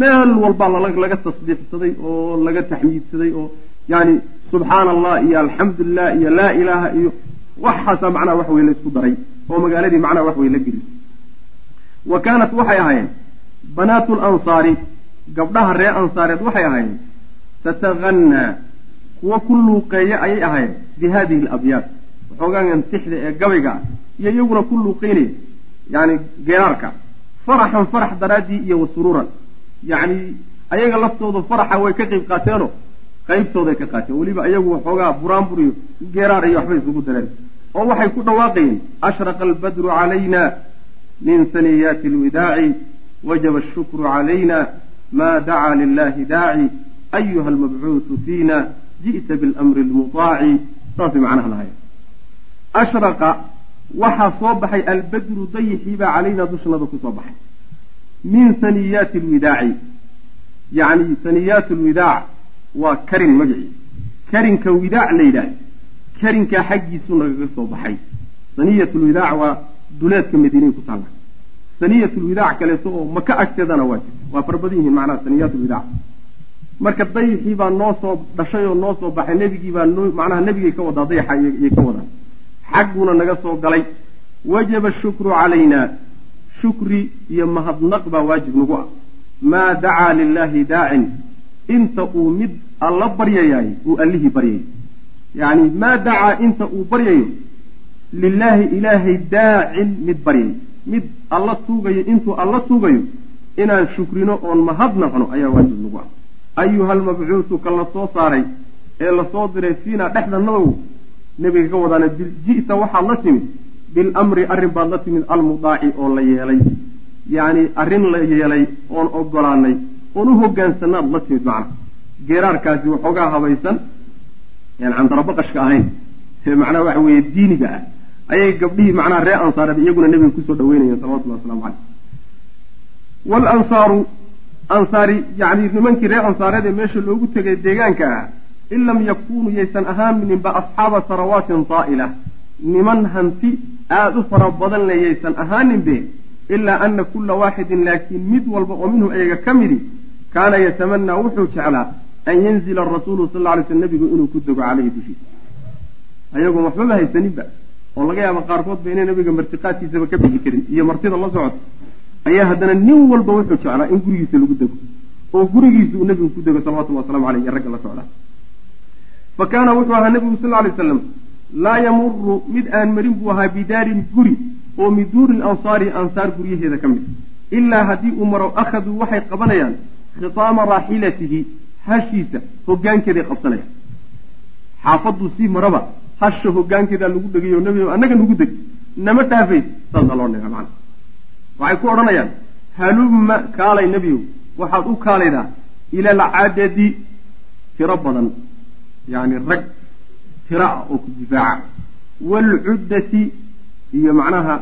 [SPEAKER 3] meel walbaa laga tasbiixsaday oo laga taxmiidsaday oo yani subxaana allah iyo alxamdulilah iyo laa ilaaha iyo waxaasaa macnaha wax wey la isku daray oo magaaladii macnaha wax wey la gelisay wa kaanat waxay ahaayeen banaatu lansaari gabdhaha reer ansaareed waxay ahaayeen tatagannaa kuwa ku luuqeeya ayay ahaayeen bi hadihi alabyaad waxoogaan tixda ee gabayga ah iyo iyaguna ku luuqeynaya yani geeraarka faraxan farax daraaddii iyo wa suruuran ayaga laftooda faraxa way ka qayb qaateenoo qaybtooday ka qaateen. Weliba ayagu waxoogaa buraanbur iyo geeraar iyo waxbay isugu dareen. Oo waxay ku dhawaaqayeen ashraqa albadru calayna min saniyaati alwidaaci wajaba ashukru calayna ma dacaa lilahi daaci ayuha almabcuudu fiina ji'ta bilamri almutaaci saasay macnaha lahayen waxaa soo baxay albadru dayixiibaa calaynaa dushnada ku soo baxay. Min saniyaati alwidaaci yacni saniyaat alwidaac waa karin magacii karinka widaac la yidhaah karinkaa xaggiisu nagaga soo baxay. Saniyat lwidaac waa duleedka madiinay ku taalla saniyat lwidaac kaleeto oo maka agteedana waa jirta waa farbadan yihiin macnaha saniyat lwidaac marka dayixii baa noo soo dhashay oo noo soo baxay nebigii baa macnaha nebigay ka wadaa dayaxa iyay ka wadaan xagguuna naga soo galay. Wajaba shukru calayna. Shukri iyo mahadnaq baa waajib nagu ah. Maa dacaa lilaahi daacin. Inta uu mid alla baryayaay uu allihii baryay. Yacni maa dacaa inta uu baryayo lilaahi ilaahay daacin mid baryay. Mid alla tuugayo intuu alla tuugayo inaan shukrino oon mahadnaqno ayaa waajib nagu ah. Ayuha almabcuusu ka la soo saaray ee la soo diray fiina dhexdanadow nebiga ka wadaana ji'ta waxaad la timid. Bilamri arrin baad la timid almudaaci oo la yeelay. Yacni arrin la yeelay oon ogolaanay oon u hogaansanaad la timid macna. Geeraarkaasi waxoogaa habaysan yan ahayn. Ee macnaha waxa weeye diiniga ah. Ayay gabdhihii macnaha reer ansaareed iyaguna nebiga ku soo dhaweynayeen salawatullahi waslamu caleyh walansaaru ansaari yacni nimankii reer ansaareed ee meesha loogu tegay deegaanka ah in lam yakunuu yaysan ahaaninba asxaaba sarawaatin daa'ila niman hanti aada u fara badan le yaysan ahaaninbe ilaa ana kulla waaxidin laakiin mid walba oo minhu ayaga ka midi kaana yatamanaa wuxuu jeclaa an yanzila arasuulu sal alay sl nebigu inuu ku dego caleyhi dushiisa ayagoon waxbaba haysaninba oo laga yaaba qaarkood ba inay nabiga martiqaadkiisaba ka bixi karin iyo martida la socota ayaa haddana nin walba wuxuu jeclaa in gurigiisa lagu dego oo gurigiisa uu nebigu ku dego salawatullah waslamu aleyh iyo ragga la socdaa fa kaana wuxuu ahaa nebigu sal lla alay waslam laa yamuru mid aan marin buu ahaa bidaarin guri oo min duuri lansaari ansaar guryaheeda ka mid ilaa haddii uu maro akhaduu waxay qabanayaan khitaama raaxilatihi hashiisa hoggaankeeday qabsanayaan xaafaduu sii maraba hasha hoggaankeedaa lagu dhegayo nebi annaga nagu deg nama dhaafays saasaa loo dhigaa macana waxay ku odhanayaan halumma kaalay nebiyow waxaad u kaalaydaa ila alcadadi tiro badan yacni rag tiro ah oo ku difaaca waalcuddati iyo macnaha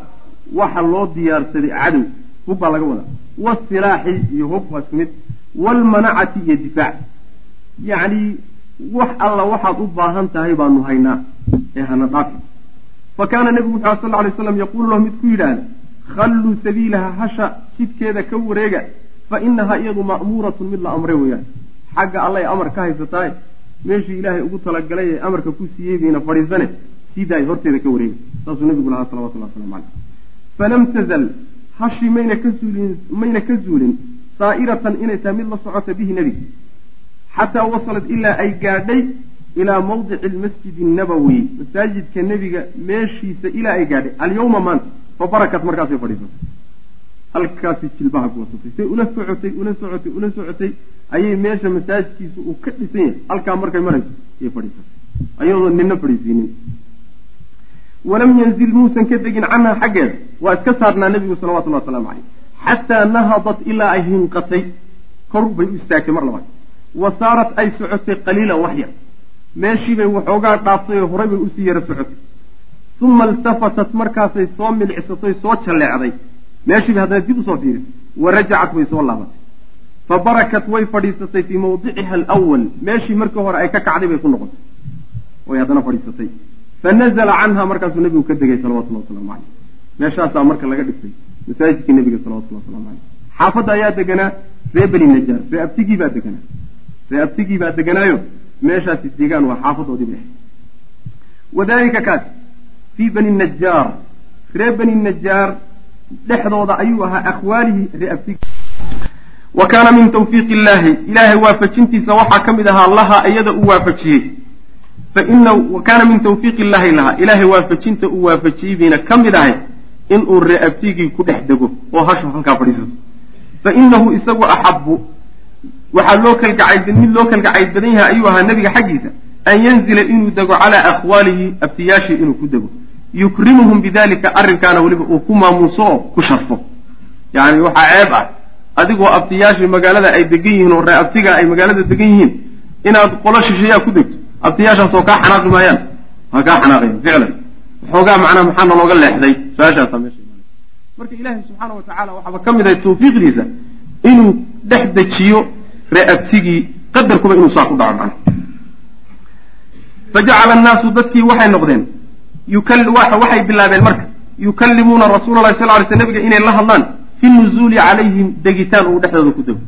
[SPEAKER 3] waxa loo diyaarsaday cadow hub baa laga wadaa. waasilaaxi iyo hub waa isku mid. waalmanacati iyo difaac yacni wax alla waxaad u baahan tahay baanu haynaa ee hana dhaafi. fa kaana nebigu wuxu ala sal lla alay slam yaquulu lahu mid ku yidhaahda khalluu sabiilaha hasha jidkeeda ka wareega fa inahaa iyadu ma'muuratun mid la amray weeyaan xagga allay amar ka haysataay meeshii ilaahay ugu talagalay ee amarka ku siiyey bayna fadhiisane sidaay horteeda ka wareega saasuu nebigu lahaa salawatullah waslamu caleyh falam tazal hashii mayna ka zuulin mayna ka zuulin saa'iratan inay tahay mid la socota bihi nebiga xataa wasalat ilaa ay gaadhay ilaa mawdici almasjidi annabowi masaajidka nebiga meeshiisa ilaa ay gaadhay alyawma maanta fa barakat markaasay fadhiisatay halkaasi jilbaha kuwasatay say ula socotay ula socotay ula socotay ayay meesha masaajidkiisa uu ka dhisan yahay. Halkaa markay marayso ayay fadhiisatay. Ayadoo nina fadhiisiinin walam yanzil muusan ka degin canha xaggeeda. Waa iska saarnaa nebigu salawatullahi wasalaamu caleyh xataa nahadat ilaa ay hinqatay. Kor bay u istaagtay mar labaad. Wa saarat ay socotay qaliilan wax yar. Meeshiibay waxoogaa dhaaftay oo horay bay u sii yara socotay. Uma iltafatat markaasay soo milicsatay soo jalleecday meeshiibay haddana dib u soo fiirisay wa rajacat way soo laabatay fa barakat way fadhiisatay fii mawdiciha alwal meeshii markii hore ay ka kacday bay ku noqotay. Way haddana fadhiisatay. Fanazla canha markaasuu nebigu ka degay salawatullah waslamu caleyh meeshaasaa marka laga dhisay masaajidkii nebiga salawatullah waslamu caleyh xaafadda ayaa deganaa. Ree beni najaar ree abtigii baa deganaa. Ree abtigii baa deganaayo. Meeshaasi deegaan waa xaafadoodii bay ahayd. Wadalika kaas fii bani najaar ree beni najaar dhexdooda ayuu ahaa akhwaalihi ree abtigii wa kaana min tawfiiqi illaahi. Ilaahay waafajintiisa waxaa ka mid ahaa laha iyada uu waafajiyey. Faina wa kaana min tawfiiqi illaahi laha. Ilaahay waafajinta uu waafajiyey bayna ka mid ahay inuu ree abtigii ku dhex dego oo hashu halkaa fadhiisato. Fa inahu isagu axabu waxaa loo kalgacay mid loo kalgacayl badan yahay ayuu ahaa nebiga xaggiisa an yanzila inuu dego calaa akhwaalihi abtiyaashii inuu ku dego yukrimuhum bidalika arrinkaana weliba uu ku maamuuso oo ku sharfo. Yani waxaa ceeb ah. Adigoo abtiyaashii magaalada ay degan yihiin oo ree abtiga ay magaalada degan yihiin inaad qolo shisheeyaa ku degto. Abtiyaashaasoo kaa xanaaqi maayaan waa kaa xanaaqayan ficlan. Waxoogaa macnaa maxaa nalooga leexday? Su'aashaasaa meesha marka ilaahay subxaana wa tacala waxaaba ka mid ahay tawfiiqdiisa inuu dhex dejiyo ree abtigii qadarkuba inuu saa ku dhaco macna fajacala annaasu dadkii waxay noqdeen waxay bilaabeen marka yukallimuuna rasuula lahi sal ly sl nabiga inay la hadlaan fi nuzuuli calayhim degitaan uu dhexdooda ku dego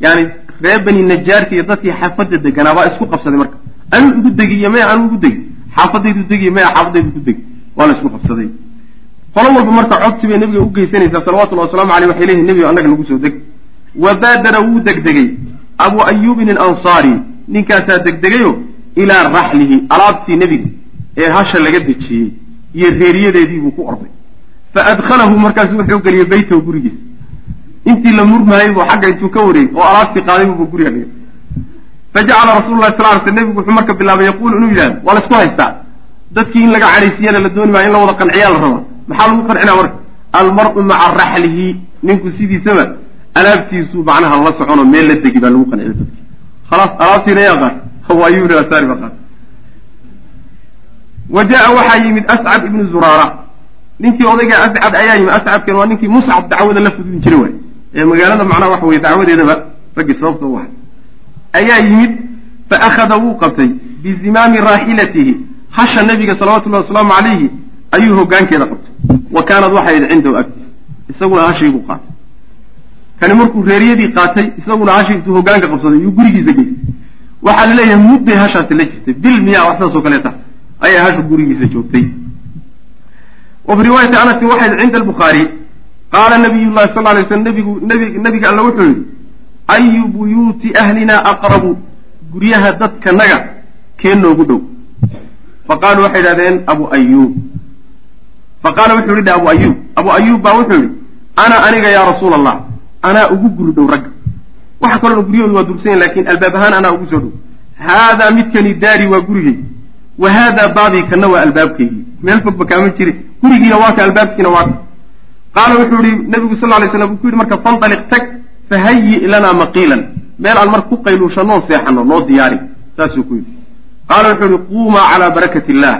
[SPEAKER 3] yani ree bani najaarka iyo dadkii xaafadda deganaa baa isku qabsaday marka. Anuu igu degi iyo maya anuu igu degi. Xaafadaydu degiyo maya xaafadaydu ku degi. Waa la isku qabsaday. Qolo walba marka codsi bay nabiga u geysanaysaa salawatullahi waslamu aleyh waxay leeyihiin nebigo annaga nagu soo deg wa baadara wuu degdegay. Abu ayuubin alansaari ninkaasaa degdegayo ilaa raxlihi alaabtii nebiga ee hasha laga dejiyey iyo reeriyadeedii buu ku orday. Fa adkhalahu markaasu wuxuu geliyey beytahu gurigiisa. Intii la murmaayey buu xagga intuu ka wareeyey oo alaabtii qaaday buuba guriga dhigay fajacala rasulu lahi sal ly sl nebigu wuxuu marka bilaabay yaquulu inuu yidhahdo waa la isku haystaa? Dadkii in laga cadhaysiyana la dooni maayo in la wada qanciyaa la rabaa maxaa lagu qancinaa marka? Almar-u maca raxlihi. Ninku sidiisaba alaabtiisu macnaha la socono meel la degi baa lagu qanciya dadki khalaas alaabtiina yaa qaat hawaayuuni asaari baa qaat wa jaa waxaa yimid ascad ibnu zuraara ninkii odayga ascad ayaa yimid ascadkan waa ninkii muscab dacwada la fududin jiray waay ee magaalada macnaha waxa weye dacwadeedaba raggii sababta u ahay ayaa yimid fa akhada wuu qabtay bizimaami raaxilatihi hasha nabiga salawatullahi wasalaamu calayhi ayuu hogaankeeda qabtay wa kaanad waxay idhi cindahu agtiis isaguna hashiibuu qaatay kani markuu reeriyadii qaatay isaguna hashii intuu hogaanka qabsaday iyuu gurigiisa geystay waxaa la leeyahay mudday hashaasi la jirtay bil miyaa wax saasoo kaleeta ayaa hashu gurigiisa joogtay. Wa riwaayati anasin waxay cinda albukhaari qaala nabiy llahi sal lay slam nbigu nabiga alla wuxuu yihi ayu buyuuti ahlina aqrabu? Guryaha dadkanaga kee noogu dhow. Faqaaluu waxay idhahdeen abu ayuub faqaala wuxuu yidhi abu ayuub abu ayuub baa wuxuu yihi ana aniga yaa rasuula allah anaa ugu guri dhow ragga waxa kalona guryahoodu waa dursanyahin laakiin albaab ahaan anaa ugu soo dhow. Haadaa midkani daari waa gurigay wa haadaa baabii kana waa albaabkaygii meel fogba kaama jiri gurigiina waa ka albaabkiina waa ka qaala wuxuu yihi nabigu sal lay slam uu ku yidhi marka fandaliq tag fahayi lanaa maqiilan meel aan marka ku qayluushanoo seexano noo diyaari saasuu ku yidhi qaala wuxuu yihi quumaa calaa barakati illah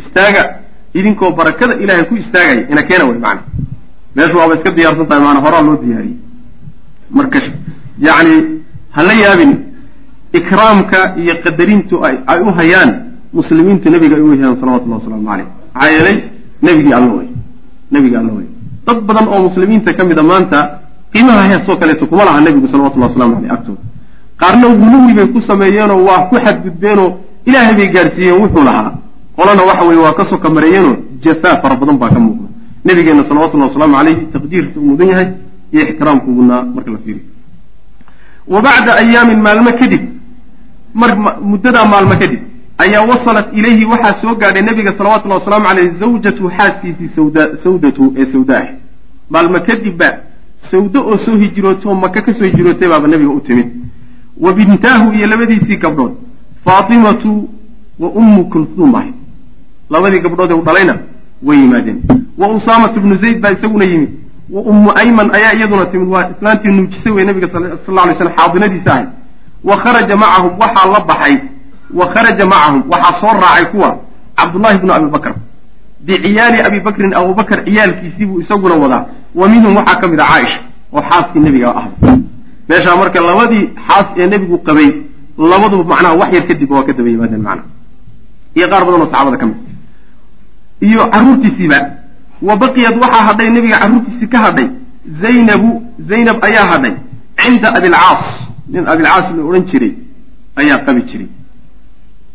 [SPEAKER 3] istaaga idinkoo barakada ilahay ku istaagaya ina keena way macana meeshu waaba iska diyaarsan tahay maana horaa loo diyaariyey marka yacni ha la yaabin ikraamka iyo qadarintu ay u hayaan muslimiintu nebiga ay u hayaan salawatullahi wasalaamu caleyh maxaa yeelay nebigii alla way nebigii alla way dad badan oo muslimiinta ka mida maanta qiimaha heesoo kaleeto kuma laha nebigu salawatullahi waslamu aleyh agtooda. Qaarna guluwi bay ku sameeyeenoo waa ku xadgudbeenoo ilaahay bay gaadhsiiyeen wuxuu lahaa. Qolana waxa weye waa ka soka mareeyeenoo jafaa fara badan baa ka muuqda. Nabigeenna salawatullahi wasalaamu caleyhi taqdiirta uu mudan yahay iyo ixtiraamku mudnaa marka la fiiriyo. Wa bacda ayaamin maalmo kadib mar muddadaa maalmo kadib ayaa wasalat ilayhi waxaa soo gaadhay nabiga salawatullahi wasalaamu caleyh zawjatu xaaskiisii sawda sawdatu ee sawda ah. Maalmo kadib ba sawdo oo soo hijrootay oo maka ka soo hijrootay baaba nabiga u timid. Wa bintaahu iyo labadiisii gabdhood faatimatu wa ummu kulhuum ahay labadii gabdhood ee u dhalayna way yimaadeen. Wa usaamatu bnu zayd baa isaguna yimid. Wa ummu ayman ayaa iyaduna timid waa islaantii nuujisay wey nabiga sal lla alay slam xaadinadiisa ahay wa kharaja macahum waxaa la baxay wa kharaja macahum waxaa soo raacay kuwa cabdullahi bnu abi bakr. Biciyaali abi bakrin abubakr ciyaalkiisii buu isaguna wadaa. Wa minhum waxaa ka mid a caaisha oo xaaskii nebiga ah meeshaa marka labadii xaas ee nebigu qabay labaduba macnaha wax yar kadib waa ka daba yimaadeen macnaha iyo qaar badan oo saxaabada ka mid. Iyo carruurtiisiiba wa baqiyad waxaa hadhay nebiga carruurtiisii ka hadhay zaynabu zaynab ayaa hadhay cinda abilcaas nin abilcaas la odhan jiray ayaa qabi jiray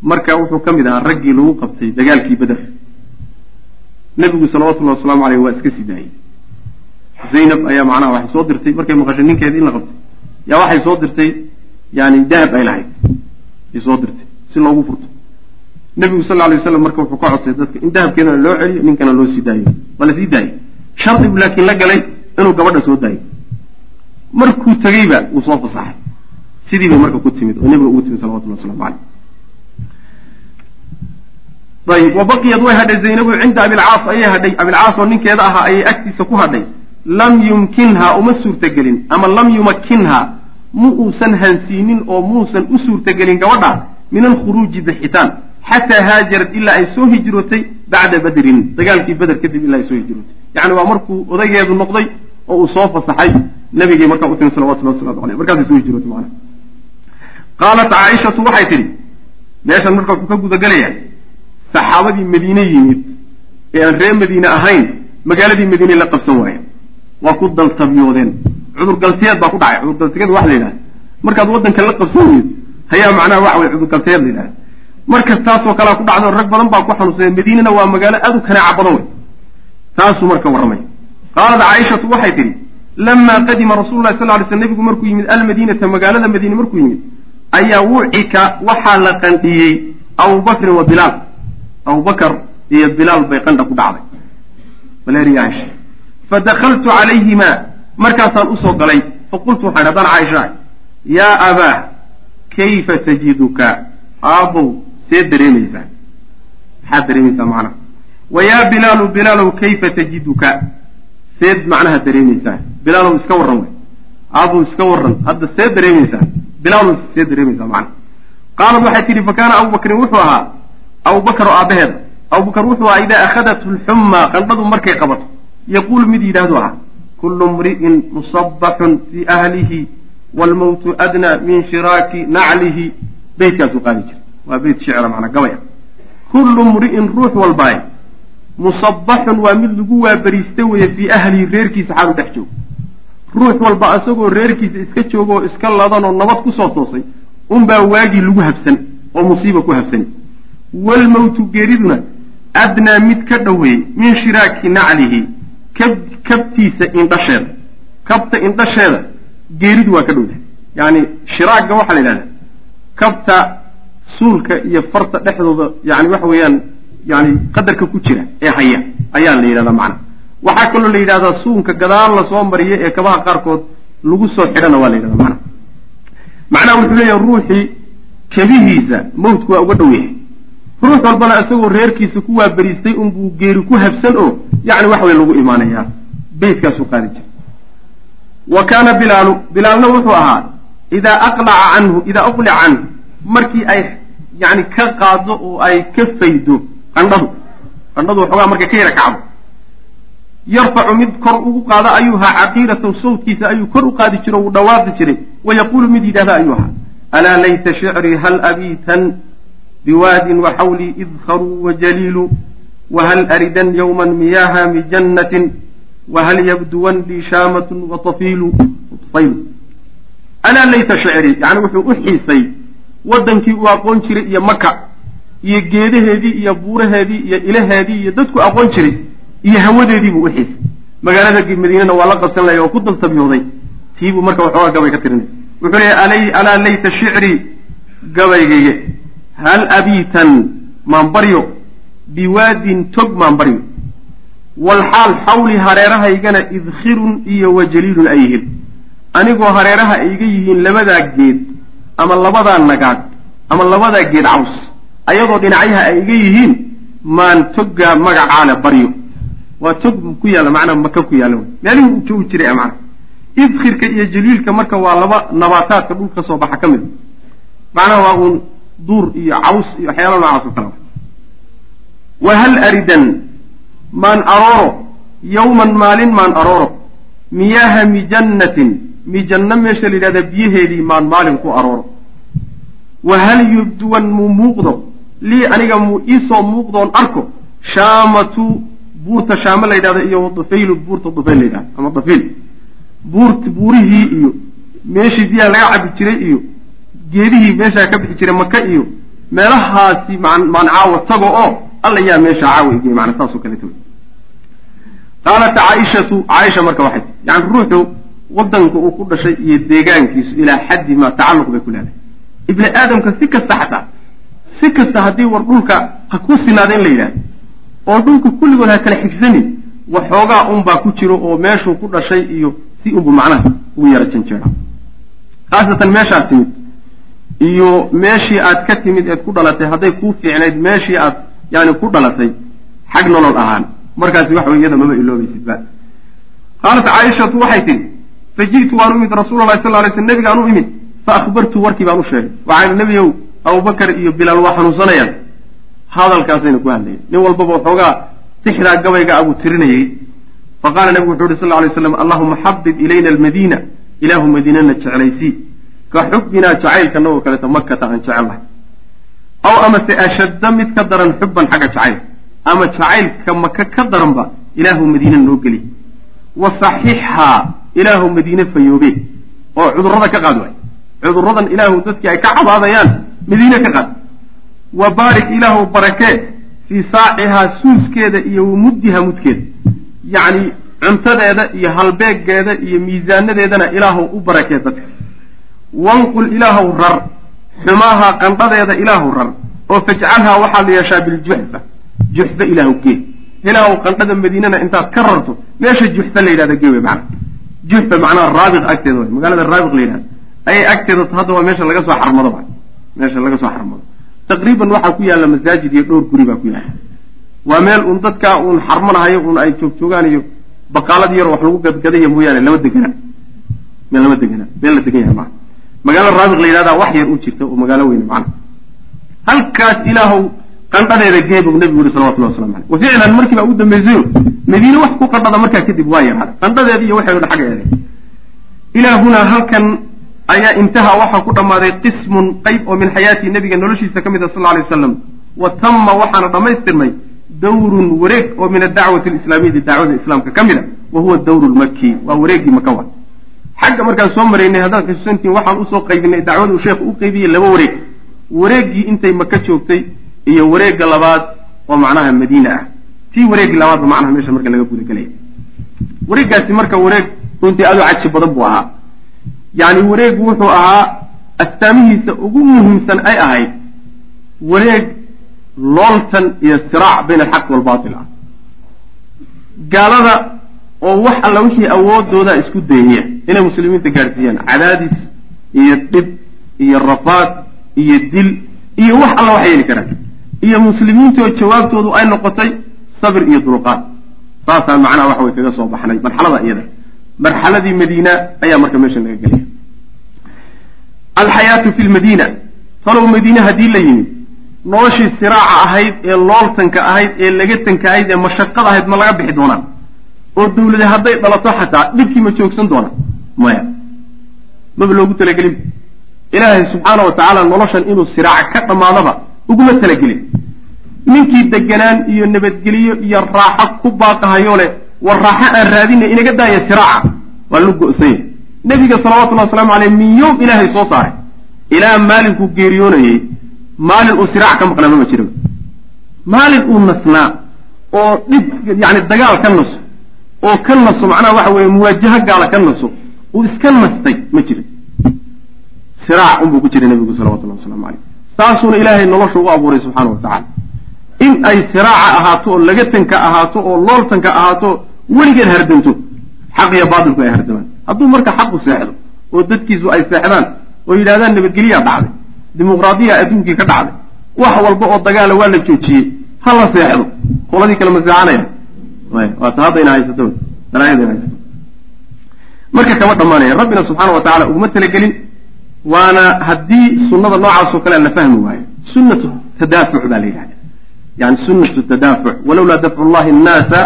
[SPEAKER 3] marka wuxuu ka mid ahaa raggii lagu qabtay dagaalkii beder nebigu salawatullahi wasalaamu aleyh waa iska sii daayey zaynab ayaa macnaha waxay soo dirtay markay maqashay ninkeeda in la qabtay. Yaa waxay soo dirtay yani dahab ay lahayd ay soo dirtay si loogu furto. Nebigu sal lla lay waslam marka wuxuu ka codsay dadka in dahabkeedana loo celiyo ninkana loo sii daayo. Waa la sii daayey shardigu laakiin la galay inuu gabadha soo daayo. Markuu tegeyba wuu soo fasaxay. Sidii bay marka ku timid oo nebiga ugu timid salawatullah waslamu caleyh ayib wa baqiyad way hadhay zaynabu cinda abilcaas ayay hadhay. Abilcaas oo ninkeeda ahaa ayay agtiisa ku hadhay. Lam yumkinha uma suurtagelin ama lam yumakinha mu uusan hansiinin oo muusan u suurtagelin gabadha min alkhuruuji bixitaan. Xataa haajarad ilaa ay soo hijrootay bacda badrin. Dagaalkii beder kadib ilaa ay soo hijrootay. Yani waa markuu odaygeedu noqday oo uu soo fasaxay nabigii markaa u timi salawatullah waslamu aleyh markaasay soo hijrootay macana qaalat caaishatu waxay tidhi meeshan marka ka gudagelayaa saxaabadii madiine yimid ee aan reer madiine ahayn magaaladii madiine la qabsan waaya waa ku daltabyoodeen cudurgalteed baa ku dhacay. Cudurgalteed waxa la yidhaha markaad waddanka la qabsan weyd hayaa macnaha waxa weye cudurgalteed la yidhaha markas taasoo kalea ku dhacdo rag badan baa ku xanuunsadeen madiinana waa magaalo aad u kanaaca badan wey taasuu marka warramay qaalat caaishatu waxay tidhi lamaa qadima rasulu lahi sal ly sl nebigu markuu yimid almadiinata magaalada madiine markuu yimid ayaa wucika waxaa la qandhiyey abubakrin wa bilaal abubakar iyo bilaal bay qandha ku dhacday. Maleriyaasha fadakaltu calayhima. Markaasaan u soo galay faqultu waxaan haddaan caaisha yaa abaa kayfa tajiduka? Aabow see dareemaysaa. Maxaad dareemaysaa macnaha? Wa yaa bilaalu bilaalow kayfa tajiduka? Seed macnaha dareemaysaa. Bilaalow iska warran wey aabow iska warran. Hadda see dareemaysaa. Bilaalow see dareemaysaa macnaha. Qaalat waxay tidhi fa kaana abubakrin wuxuu ahaa abubakar oo aabbaheeda abubakar wuxuu ahaa idaa akhadathu lxummaa qandhadu markay qabato. Yaquulu mid yidhaahdu ah kullu mri'in musabaxun fii ahlihi waalmowtu adnaa min shiraaki naclihi. Beytkaasuu qaadi jira waa beyt shicra macnaa gabaya kullu mri'in ruux walbaay musabaxun waa mid lagu waabariista weeye fii ahlihi reerkiisa xaalu dhex joogo. Ruux walba isagoo reerkiisa iska joogo oo iska ladanoo nabad ku soo toosay unbaa waagii lagu habsan oo musiiba ku habsani waalmowtu geeriduna adnaa mid ka dhoweeyey min shiraaki naclihi kab kabtiisa indhasheeda kabta indhasheeda geeridu waa ka dhowdahay yacni shiraagga waxaa la yidhahdaa kabta suulka iyo farta dhexdooda yani waxa weeyaan yani qadarka ku jira ee haya ayaa la yidhahdaa macna waxaa kaloo la yidhahdaa suunka gadaal la soo mariyo ee kabaha qaarkood lagu soo xidhana waa la yidhahdaa macna macnaha wuxuu leeyahay ruuxii kabihiisa mawtku waa uga dhow yahay ruux walbana isagoo reerkiisa ku waaberiistay unbuu geeri ku habsan oo yani wax wey lagu imaanayaa. Beytkaasuu qaadi jira wa kaana bilaalu bilaalna wuxuu ahaa idaa aqlaca canhu idaa uqlica canhu markii ay yani ka qaado oo ay ka faydo qandhadu qandhadu waxoogaa markay ka yara kacdo yarfacu mid kor ugu qaado ayuu ahaa caqiiratahu sawtkiisa ayuu kor u qaadi jiro wuu dhawaaqi jiray wayaquulu mid yidhahda ayuu ahaa alaa layta shicrii hal abiitan biwaadin waxawlii idkharuu wajaliilu wahal aridan yowman miyaaha mijannatin wahal yabduwan lii shaamatun watafiilu tufaylu alaa layta shicrii yani wuxuu u xiisay waddankii uu aqoon jiray iyo maka iyo geedaheedii iyo buuraheedii iyo ilaheedii iyo dadku aqoon jiray iyo hawadeedii buu u xiisay magaalada madiinana waa la qabsan oo ku daltabiyooday tiibuu marka waxoogaa gabay ka tirinay wuxuu leeyahy alaa layta shicrii gabaygayge hal abiitan maanbaryo biwaadin tog maanbaryo walxaal xawli hareerahaygana idkhirun iyo wajaliilun ay yihiin anigoo hareeraha ayga yihiin labadaa geed ama labadaa nagaad ama labadaa geed caws ayadoo dhinacyaha ay iga yihiin maan toggaa magacaale baryo waa tog ku yaalla macnaa maka ku yaalla meelihii uu joogi jiray macna idkhirka iyo jaliilka marka waa laba nabaataadka dhulka ka soo baxa ka mid macnaha waa uun duur iyo caws iyo waxyaala noocaas oo kale wa hal aridan maan arooro yowman maalin maan arooro miyaaha mijannatin mijanno meesha la yidhahda biyaheedii maan maalin ku arooro. Wa hal yubduwan muu muuqdo lii aniga muu iisoo muuqdoon arko shaamatu buurta shaame la yidhahdo iyo dufaylu buurta dufayl la yidhahdo ama dafiil buurt buurihii iyo meeshii biyaha laga cabi jiray iyo geedihii meeshaa ka bixi jiray maka iyo meelahaasi maan caawa tago oo alla yaa meesha caawa igey mana saasoo wey qaalat caaishatu caaisha marka waxay tii yani ruuxu wadanka uu ku dhashay iyo deegaankiisu ilaa xaddi maa tacalluq bay ku leedahay. Ibni aadamka si kasta xataa si kasta haddii war dhulka ha ku sinaada in la yidhahdo oo dhulka kulligood ha kala xigsanin waxoogaa unbaa ku jiro oo meeshuu ku dhashay iyo si unbu macnaha ugu yara janjeera khaasatan meeshaad timid iyo meeshii aad ka timid eed ku dhalatay hadday kuu fiicnayd meeshii aad yani ku dhalatay xag nolol ahaan. Markaasi waxa wey iyada mama iloobaysidba qaalat caaishatu waxay tihi faji'tu waan u imid rasuula lahi sal lay sl nebigaan u imid fa akhbartu warkii baan u sheegay. Waxaan nebiyow abubakar iyo bilaal waa xanuunsanayaan. Hadalkaasayna ku hadlayeen nin walbaba waxoogaa tixdaa gabayga abuu tirinayay. Fa qaala nebigu wuxu uhi sal lay slam allahuma xabib ilayna almadiina ilaahu madiinana jeclaysii ka xubbinaa jacaylkanagoo kaleeto makata aan jecellahay aw amase ashadda mid ka daran xubban xagga jacayl ama jacaylka maka ka daranba ilaahu madiina noo geli. Wa saxixhaa ilaahu madiine fayoobe. Oo cudurrada ka qaad waay. Cudurradan ilaahu dadkii ay ka cabaadayaan madiine ka qaad. Wa baarik ilaahu barakee fii saacihaa suuskeeda iyo wamuddiha mudkeeda. Yacni cuntadeeda iyo halbeeggeeda iyo miisaanadeedana ilaahu u barakee dadka wanqul ilaahu rar. Xumaaha qandhadeeda ilaahu rar. Oo fajcalhaa waxaa yeeshaa biljuxfa juxfa ilaahu gee ilaahu qandhada madiinana intaad ka rarto meesha juxfa la yidhahda gee wey macana juxfa macnaha raabiq agteeda way. Magaalada raabiq la yidhahda ayay agteeda hadda waa meesha laga soo xarmado ba meesha laga soo xarmado. Taqriiban waxaa ku yaalla masaajid iyo dhowr guri baa ku yaalla. Waa meel uun dadkaa uun xarmanahayo uun ay joogjoogaan iyo baqaalad yar wax lagu gadgadaya mooyaane lama degana. Meel lama degana. Meel la degan yahay maa magaalo raabiq la yidhahdaa wax yar u jirta oo magaalo weyne macna halkaas ilaahow qandhadeeda geebuu nebigu yihi salawatullahi waslamu aleyh wa ficlan markii baa ugu dambaysayo madiine wax ku qandhada markaa kadib waa yaraaday qandhadeeda iyo waxay dha xagga eeday ilaahunaa halkan ayaa intaha waxaa ku dhammaaday qismun qayb oo min xayaatii nebiga noloshiisa ka mid a sal lla alay wasalam wa tama waxaana dhammaystirmay dawrun wareeg oo min adacwati alislaamiyati dacwada islaamka ka mid a wa huwa dawru lmaki waa wareeggii maka wa xagga markaan soo maraynay haddaad xusuusantiin waxaan u soo qaybinay dacwada uu sheekhu u qaybiyey laba wareeg. Wareeggii intay maka joogtay iyo wareegga labaad oo macnaha madiina ah. Tii wareeggii labaadba macnaha meesha marka laga gudagelaya wareeggaasi marka wareeg runtii aad u caji badan buu ahaa. Yacni wareegu wuxuu ahaa astaamihiisa ugu muhiimsan ay ahayd wareeg looltan iyo siraac bayna alxaq waalbaatil ah. Gaalada oo wax alla wixii awoodooda isku dayaya inay muslimiinta gaadhsiiyaan. Cadaadis iyo dhib iyo rafaad iyo dil iyo wax alla wax yeeli karaan. Iyo muslimiintoo jawaabtoodu ay noqotay sabir iyo dulqaad. Saasaan macnaha waxa way kaga soo baxnay marxalada iyada. Marxaladii madiina ayaa marka meeshan laga gelaya alxayaatu fi lmadiina talow madiine haddii la yimid noloshii siraaca ahayd ee looltanka ahayd ee lagatanka ahayd ee mashaqada ahayd ma laga bixi doonaa? Oo dawlade hadday dhalato xataa dhibkii ma joogsan doona maya. Maba loogu talagelin? Ilaahay subxaana wa tacaala noloshan inuu siraaca ka dhammaadaba uguma talagelin. Ninkii deganaan iyo nabadgeliyo iyo raaxo ku baaqahayo leh war raaxo aan raadinay inaga daaya siraaca. Waa lu go-sanya nebiga salawatullahi wasalaamu aleyh min yowm ilaahay soo saaray? Ilaa maalinkuu geeriyoonayey. Maalin uu siraac ka maqnaa mama jiraba maalin uu nasnaa oo dhib yani dagaal ka naso oo ka naso macnaha waxa weeye muwaajaho gaala ka naso uu iska nastay ma jira siraac unbuu ku jiray nebigu salawatullahi waslamu aleyh saasuuna ilaahay nolosha u abuuray subxaana wa tacala in ay siraaca ahaato oo lagatanka ahaato oo looltanka ahaato weligeed hardanto. Xaq iyo baatilku ay hardamaan. Hadduu marka xaqu seexdo oo dadkiisu ay seexdaan oo yidhahdaan nabadgelyaa dhacday dimuqraadiya adduunkii ka dhacday wax walba oo dagaala waa la joojiyey ha la seexdo. Qoladii kale ma seexanaya waata haddayna haysato. Dalaayadayna haysato marka kama dhammaanaya rabbina subxaana wa tacala uguma talagelin waana haddii sunnada noocaasoo kale la fahmi waayo sunnatu tadaafuc baa la yidhahda yani sunatu tadaafuc walowlaa dafcu llahi annaasa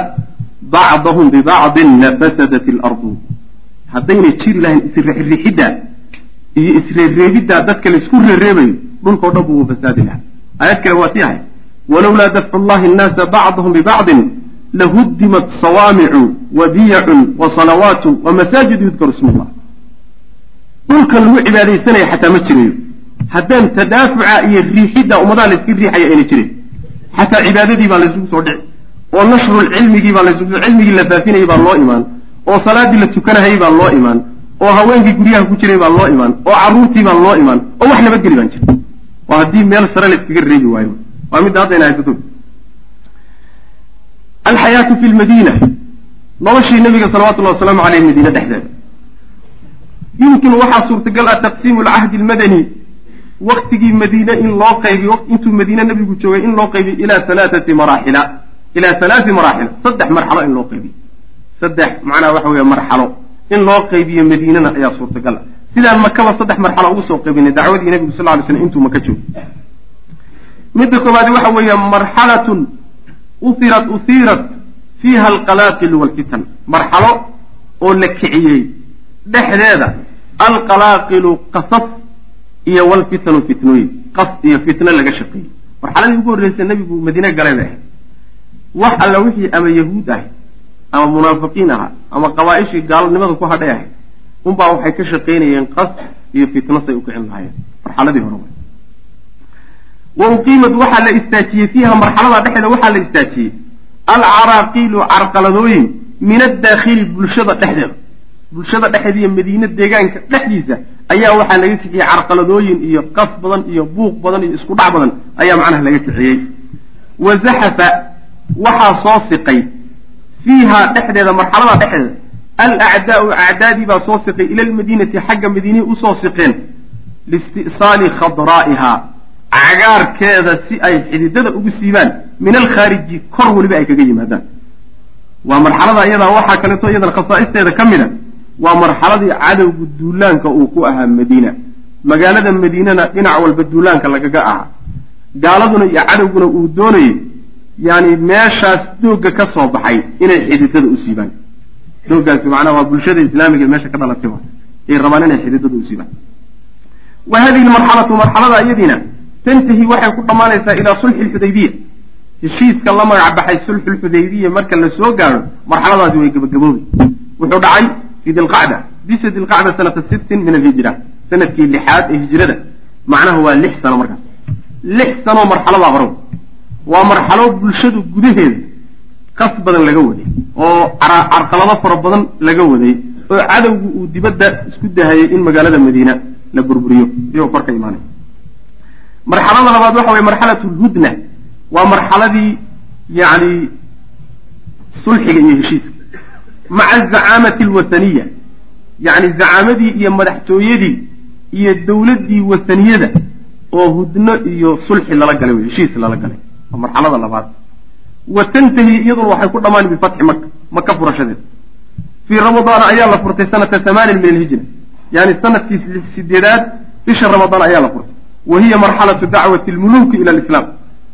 [SPEAKER 3] bacdahum bibacdin lafasadat ilardu haddaynay jiri lahayn isrixiddaa iyo isreereebiddaa dadka la isku reereebayo dhulkao dhan buu fasaadi lahaa. Aayad kale waa tii ahay walowlaa dafcu llahi annaasa bacdahum bibacdin lahuddimat sawaamicu wa biyacun wa salawaatu wa masaajid yudkaru ismullah dhulkan lagu cibaadaysanaya xataa ma jirayo haddaan tadaafuca iyo riixidda ummadaha layska riixaya ayna jirin xataa cibaadadii baa laysugu soo dhici oo nashrulcilmigii baa laysugu cilmigii la faafinayay baa loo imaan oo salaadii la tukanahayay baa loo imaan oo haweenkii guryaha ku jiray baa loo imaan oo carruurtii baa loo imaan oo wax nabadgeli baan jira waa haddii meel sare layskaga reebi waayo waa midda haddayna haysato alxayaatu fi lmadiina noloshii nabiga salawatullahi wasalaamu caleyh madiine dhexdeeda. Yumkinu waxaa suurtagal ah taqsiimu alcahdi almadani. Waktigii madiine in loo qaybiyo intuu madiine nabigu joogay in loo qaybiyo ilaa halaathati maraaxila. Ilaa halaati maraaxil saddex marxalo in loo qaybiyo. Saddex macnaha waxa weeye marxalo. In loo qaybiyo madiinana ayaa suurtagal ah. Sidaan makaba saddex marxalo ugu soo qaybinay dacwadii nabigu sal ly slam intuu maka joogo midda koowaadi waxa weeye marxalatun uhirat uhiirat fiiha alqalaaqilu walfitan marxalo oo la kiciyey. Dhexdeeda alqalaaqilu qasas iyo walfitanu fitnooyin. Qas iyo fitno laga shaqeeyey. Marxaladii ugu horreysay nebigu madiine galay bay ahayd wax alla wixii ama yahuud ahay ama munaafiqiin aha ama qabaa-ishii gaalnimada ku hadhay ahayd unbaa waxay ka shaqaynayeen qas iyo fitno say u kicin lahaayeen. Marxaladii hore wa uqiimad waxaa la istaajiyey fiiha marxalada dhexeeda waxaa la istaajiyey. Alcaraaqiilu carqaladooyin min addaakhili bulshada dhexdeeda. Bulshada dhexeeda iyo madiine deegaanka dhexdiisa ayaa waxaa laga kiciyey carqaladooyin iyo qas badan iyo buuq badan iyo isku dhac badan ayaa macnaha laga kiciyey. Wa zaxafa waxaa soo siqay fiiha dhexdeeda marxalada dhexdeeda alacdaau acdaadii baa soo siqay ila lmadiinati xagga madiinihi u soo siqeen liisti'saali khadraa'iha cagaarkeeda si ay xididada ugu siibaan min alkhaariji kor weliba ay kaga yimaadaan. Waa marxalada iyadaa waxaa kaleeto iyadana khasaa'isteeda ka mid a waa marxaladii cadowgu duulaanka uu ku ahaa madiina. Magaalada madiinana dhinac walba duulaanka lagaga ahaa. Gaaladuna iyo cadowguna uu doonayey yani meeshaas doogga ka soo baxay inay xididada u siibaan. Dooggaasi macnaha waa bulshada islaamiga meesha ka dhalatay ay rabaan inay xididada u wa hadihi lmarxalatu marxalada iyadiina tantahi waxay ku dhammaanaysaa ilaa sulxi lxudaybiya heshiiska la magac baxay sulxulxudaybiya marka la soo gaadho marxaladaasi way gabagaboobi. Wuxuu dhacay fii dilqacda bisha dilqacda sanata sittin min alhijra sannadkii lixaad ee hijrada. Macnaha waa lix sano markaas lix sanoo marxaladaa hore. Waa marxalo bulshadu gudaheeda qas badan laga waday oo carqalado fara badan laga waday oo cadowgu uu dibadda isku dahayay in magaalada madiina la burburiyo iyagoo kor ka imaanay marxalada labaad waxa weye marxalatu lhudna waa marxaladii yani sulxiga iyo heshiiska. Maca azacaamati alwathaniya yani zacaamadii iyo madaxtooyadii iyo dowladdii wathaniyada oo hudno iyo sulxi lala galay wey heshiis lala galay. Waa marxalada labaad. Wa tantahi iyaduna waxay ku dhammaan bifatxi maka maka furashadeed fii ramadaana ayaa la furtay sanata hamaanin min alhijra. Yani sannadkii sideedaad bisha ramadaan ayaa la furtay wa hiya marxalatu dacwati lmuluuki ila alislaam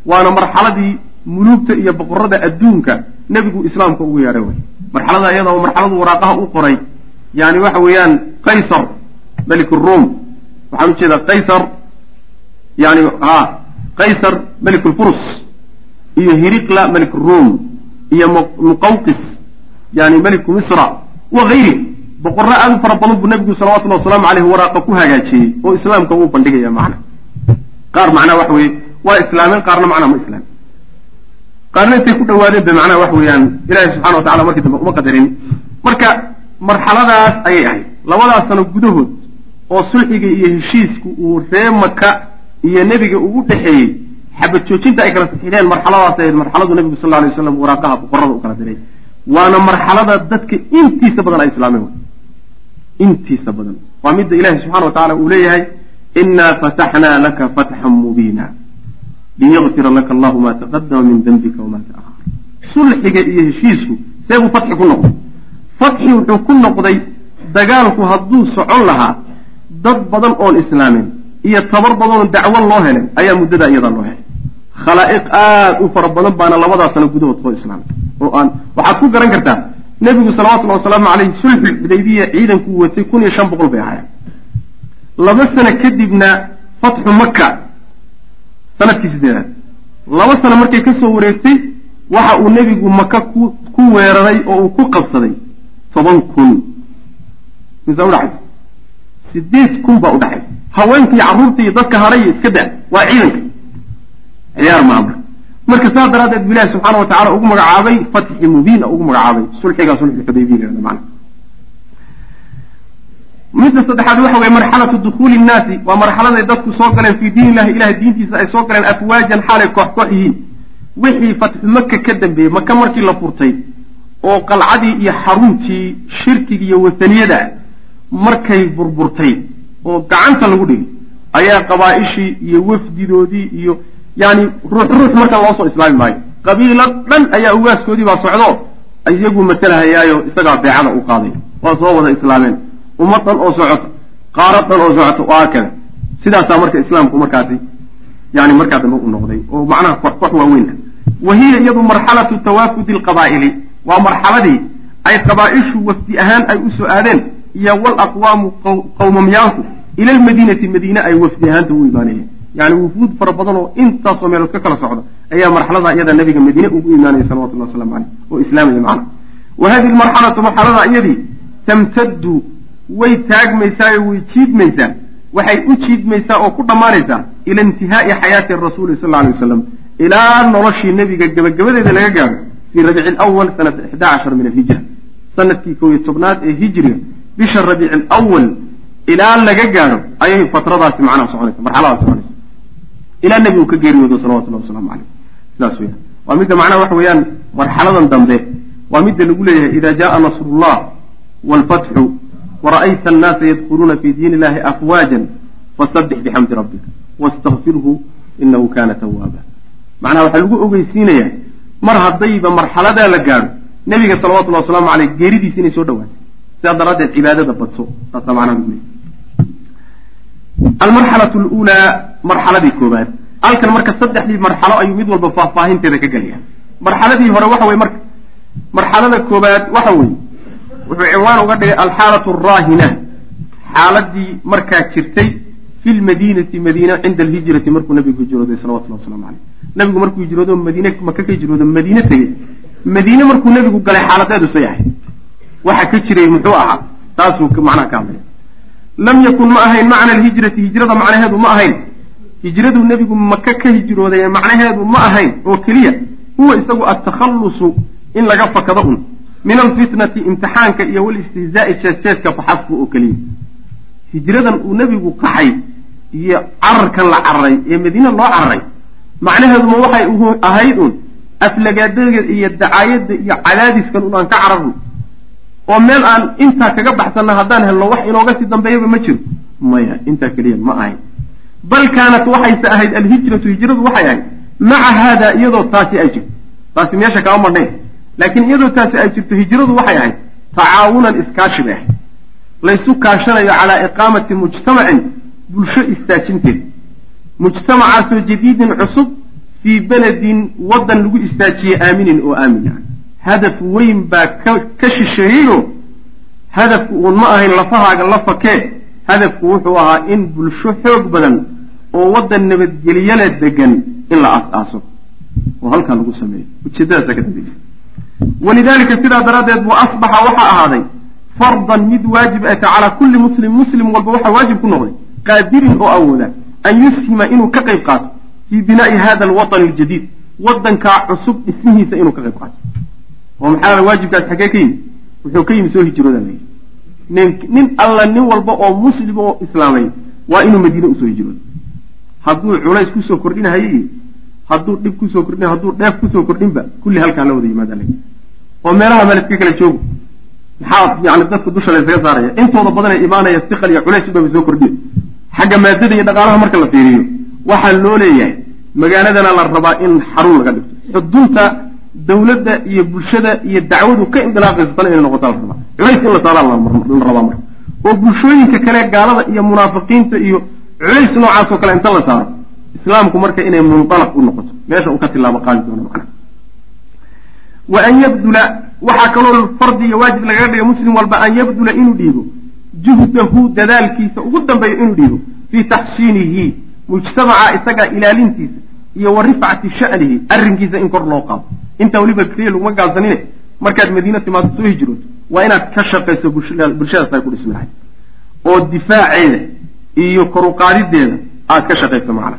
[SPEAKER 3] waana marxaladii muluugta iyo boqorada adduunka nebigu islaamka ugu yeedhay wey marxalada iyada oo marxaladu waraaqaha u qoray yani waxa weeyaan qaysar melik ruum waxaan u jeedaa qaysar yani ha qaysar melik lfurus iyo hiriqla melik ruum iyo muqawqis yani meliku misra wa gayri boqorro aad u fara badan buu nebigu salawatullahi wasalaamu caleyh waraaqa ku hagaajiyey oo islaamka uu bandhigaya macna qaar macnaha waxa weeye. Waa islaameen qaarna macnaa ma islaamin qaarna intay ku dhawaadeen ba macnaha wax weeyaan. Ilaahay subxana wa tacala markii dambe uma qadarin. Marka marxaladaas ayay ahayd. Labadaas sano gudahood oo sulxiga iyo heshiisku uu ree maka iyo nebiga uu u dhexeeyey xabad joojinta ay kala saxiixdeen marxaladaas ahayd marxaladu nebigu sal lla alay waslam waraaqaha boqorada u kala diray. Waana marxalada dadka intiisa badan ay islaameen. Intiisa badan. Waa midda ilahi subxana wa tacala uu leeyahay inaa fataxnaa laka fatxan mubiina liyakfira laka allahu ma taqadama min dembika wama taahar sulxiga iyo heshiisku see buu fatxi ku noqday fatxi wuxuu ku noqday dagaalku hadduu socon lahaa dad badan oon islaamin iyo tabar badanoon dacwo loo helay ayaa muddadaa iyadaa loo helay khalaa'iq aada u fara badan baana labadaa sano gudahood soo islaamay oo aan waxaad ku garan kartaa nebigu salawatullahi wasalaamu caleyh sulxulxudaybiya ciidankuu watay kun iyo shan boqol bay ahaayeen laba sano kadibna fatxu maka sannadkii sideedaad. Laba sano markay ka soo wareegtay waxa uu nebigu maka ku ku weeraray oo uu ku qabsaday toban kun. Mise udhaxaysa sideed kun baa udhaxaysa haweenkii carruurta iyo dadka hadhay iska da waa ciidanka. Ciyaar maamar marka saas daraaddeed bu ilahi subxaana wa tacala ugu magacaabay fatxi mubiina ugu magacaabay sulxigaa sulxi xudaybiya mana midda saddexaad waxa weye marxalatu dukhuuli nnaasi. Waa marxaladay dadku soo galeen fii diin illahi ilahay diintiisa ay soo galeen afwaajan xaalay koox koox yihiin wixii fatxu maka ka dambeeyey maka markii la furtay oo qalcadii iyo xaruntii shirkiga iyo wataniyada markay burburtay oo gacanta lagu dhigay ayaa qabaa-ishii iyo wafdidoodii iyo yani ruux ruux marka loo soo islaami maayo. Qabiilo dhan ayaa ugaaskoodii baa socdo iyagu matalahayaayo isagaa beecada u qaaday. Waa soo wada islaameen ummad dhan oo socota qaarad dhan oo socota oo hakada sidaasaa marka islaamku markaasi yani markaa dambe u noqday oo macnaha koox waaweyn wa hiya iyadu marxalatu tawaafudi alqabaa'ili waa marxaladii ay qabaa-ishu wafdi ahaan ay u soo aadeen iyo wal aqwaamu qowmamyaalku ila almadiinati madiine ay wafdi ahaanta u imaanayeen. Yani wufuud fara badan oo intaasoo meelood ka kala socda ayaa marxalada iyada nabiga madiine ugu imaanaya salawatullah waslamu caleyh oo islaamaya macna. Wa hadihi marxalatu marxalada iyadii tamtaddu way taagmaysaayo way jiidmaysaa waxay u jiidmaysaa oo ku dhammaanaysaa ila intihaa'i xayaati rasuuli sal alay wasalam ilaa noloshii nebiga gebagabadeeda laga gaadho fii rabiici alawal sanata ixda cashar min alhijra sannadkii kow iyo tobnaad ee hijriga bisha rabiici alawal ilaa laga gaadho ayay fatradaasi macnaha soconaysa marxaladaas soconaysa ilaa nebigu ka geeriyoodo salawatullahi wasalaamu caleyh sidaas weyaan waa midda macnaha waxa weeyaan marxaladan dambe waa midda lagu leeyahay ida jaءa nasrullah wاlfatxu wara'ayta annaasa yadkhuluuna fi diin illahi afwaajan fasabbix bixamdi rabbika wastakfirhu inahu kana tawaaba macnaha waxaa lagu ogeysiinayaa mar haddayba marxaladaa la gaadho nebiga salawatullahi wasalaamu aleyh geeridiisa inay soo dhawaatay sidaa daraaddeed cibaadada badso taasaa macnaha lagu leeyahy almarxalatu luulaa marxaladii koobaad halkan marka saddexdii marxalo ayuu mid walba faahfaahinteeda ka gelaya marxaladii hore waxa weye marka marxalada koobaad waxa weeye wuxuu ciwaan uga dhigay alxaalatu araahina xaaladii markaa jirtay fi lmadiinati madiina cinda alhijrati markuu nabigu hijrooday salawatullah waslamu caleyh nabigu markuu hijroodo madiine maka ka hijroodo madiine tegey madiine markuu nebigu galay xaaladeedu say ahayd waxa ka jiray muxuu ahaa taasuu macnaha ka hadlaya lam yakun ma ahayn macna alhijrati hijrada macnaheedu ma ahayn. Hijraduu nebigu maka ka hijrooday macnaheedu ma ahayn oo keliya. Huwa isagu atakhallusu in laga fakado un min alfitnati imtixaanka iyo walistihzaa'i jeesjeeska faxasbu oo keliya. Hijradan uu nebigu qaxay iyo cararkan la cararay ee madiine loo cararay macnaheeduma waxay ahayd un aflagaadada iyo dacaayadda iyo cadaadiskan un aan ka cararno oo meel aan intaa kaga baxsanna haddaan helno wax inooga sii dambeeyaba ma jiro. Maya intaa keliya ma ahayn bal kaanat waxayse ahayd alhijratu hijradu waxay ahayd maca haada iyadoo taasi ay jirto. Taasi meesha kama marnayn laakiin iyadoo taasi ay jirto hijradu waxay ahayd tacaawunan iskaashi bay ahayd laysu kaashanayo calaa iqaamati mujtamacin bulsho istaajinteed. Mujtamacaasoo jadiidin cusub fii beledin waddan lagu istaajiyey aaminin oo aamin yani hadaf weyn baa ka shisheeyeyoo hadafku uun ma ahayn lafahaaga la fakee hadafku wuxuu ahaa in bulsho xoog badan oo waddan nabadgelyale degan in la aas-aaso. Oo halkaa lagu sameeyo. Ujeedadaasa ka dambaysa walidaalika sidaa daraaddeed buu asbaxa waxaa ahaaday fardan mid waajib ata calaa kulli muslim muslim walba waxaa waajib ku noqday qaadirin oo awooda an yushima inuu ka qayb qaato fii binaa'i hada alwatani aljadiid waddankaa cusub dhismihiisa inuu ka qayb qaato oo maxaa waajibkaas xaggee ka yimi wuxuu ka yimi soo hijrooda la yidhi nin alla nin walba oo muslim oo islaamay waa inuu madiine u soo hijroodo hadduu culays ku soo kordhinahayo iyo hadduu dhib ku soo kordhin hadduu dheef ku soo kordhinba kulli halkaa la wada yimaada oo meelaha meeliska kala joogo. Maxaa yani dadka dusha laysaga saaraya? Intooda badanee imaanaya siqal iyo culays ubaba soo kordhiya. Xagga maadada iyo dhaqaalaha marka la fiiriyo waxaa loo leeyahay magaaladana la rabaa in xarun laga dhigto. Xudunta dawladda iyo bulshada iyo dacwadu ka indilaaqaysa tana inay noqota la rabaa. Culays in la saaraa la rabaa marka. Oo bulshooyinka kale gaalada iyo munaafiqiinta iyo culays noocaasoo kale inta la saaro islaamku marka inay munalaq u noqoto meesha uu ka tilaabo qaadi doono macnaha wa an yabdula waxaa kaloo fardi iyo waajib lagaga dhigay muslim walba an yabdula inuu dhiibo. Juhdahu dadaalkiisa ugu dambeeyo inuu dhiibo. Fii taxsiinihi mujtamaca isagaa ilaalintiisa iyo wa rifcati sha'nihi arrinkiisa in kor loo qaado. Intaa weliba keliya laguma gaabsanine markaad madiina timaado soo hijrooto waa inaad ka shaqayso bulshadaas ay ku dhismi lahayd oo difaaceeda iyo koruqaadideeda aad ka shaqayso macnaha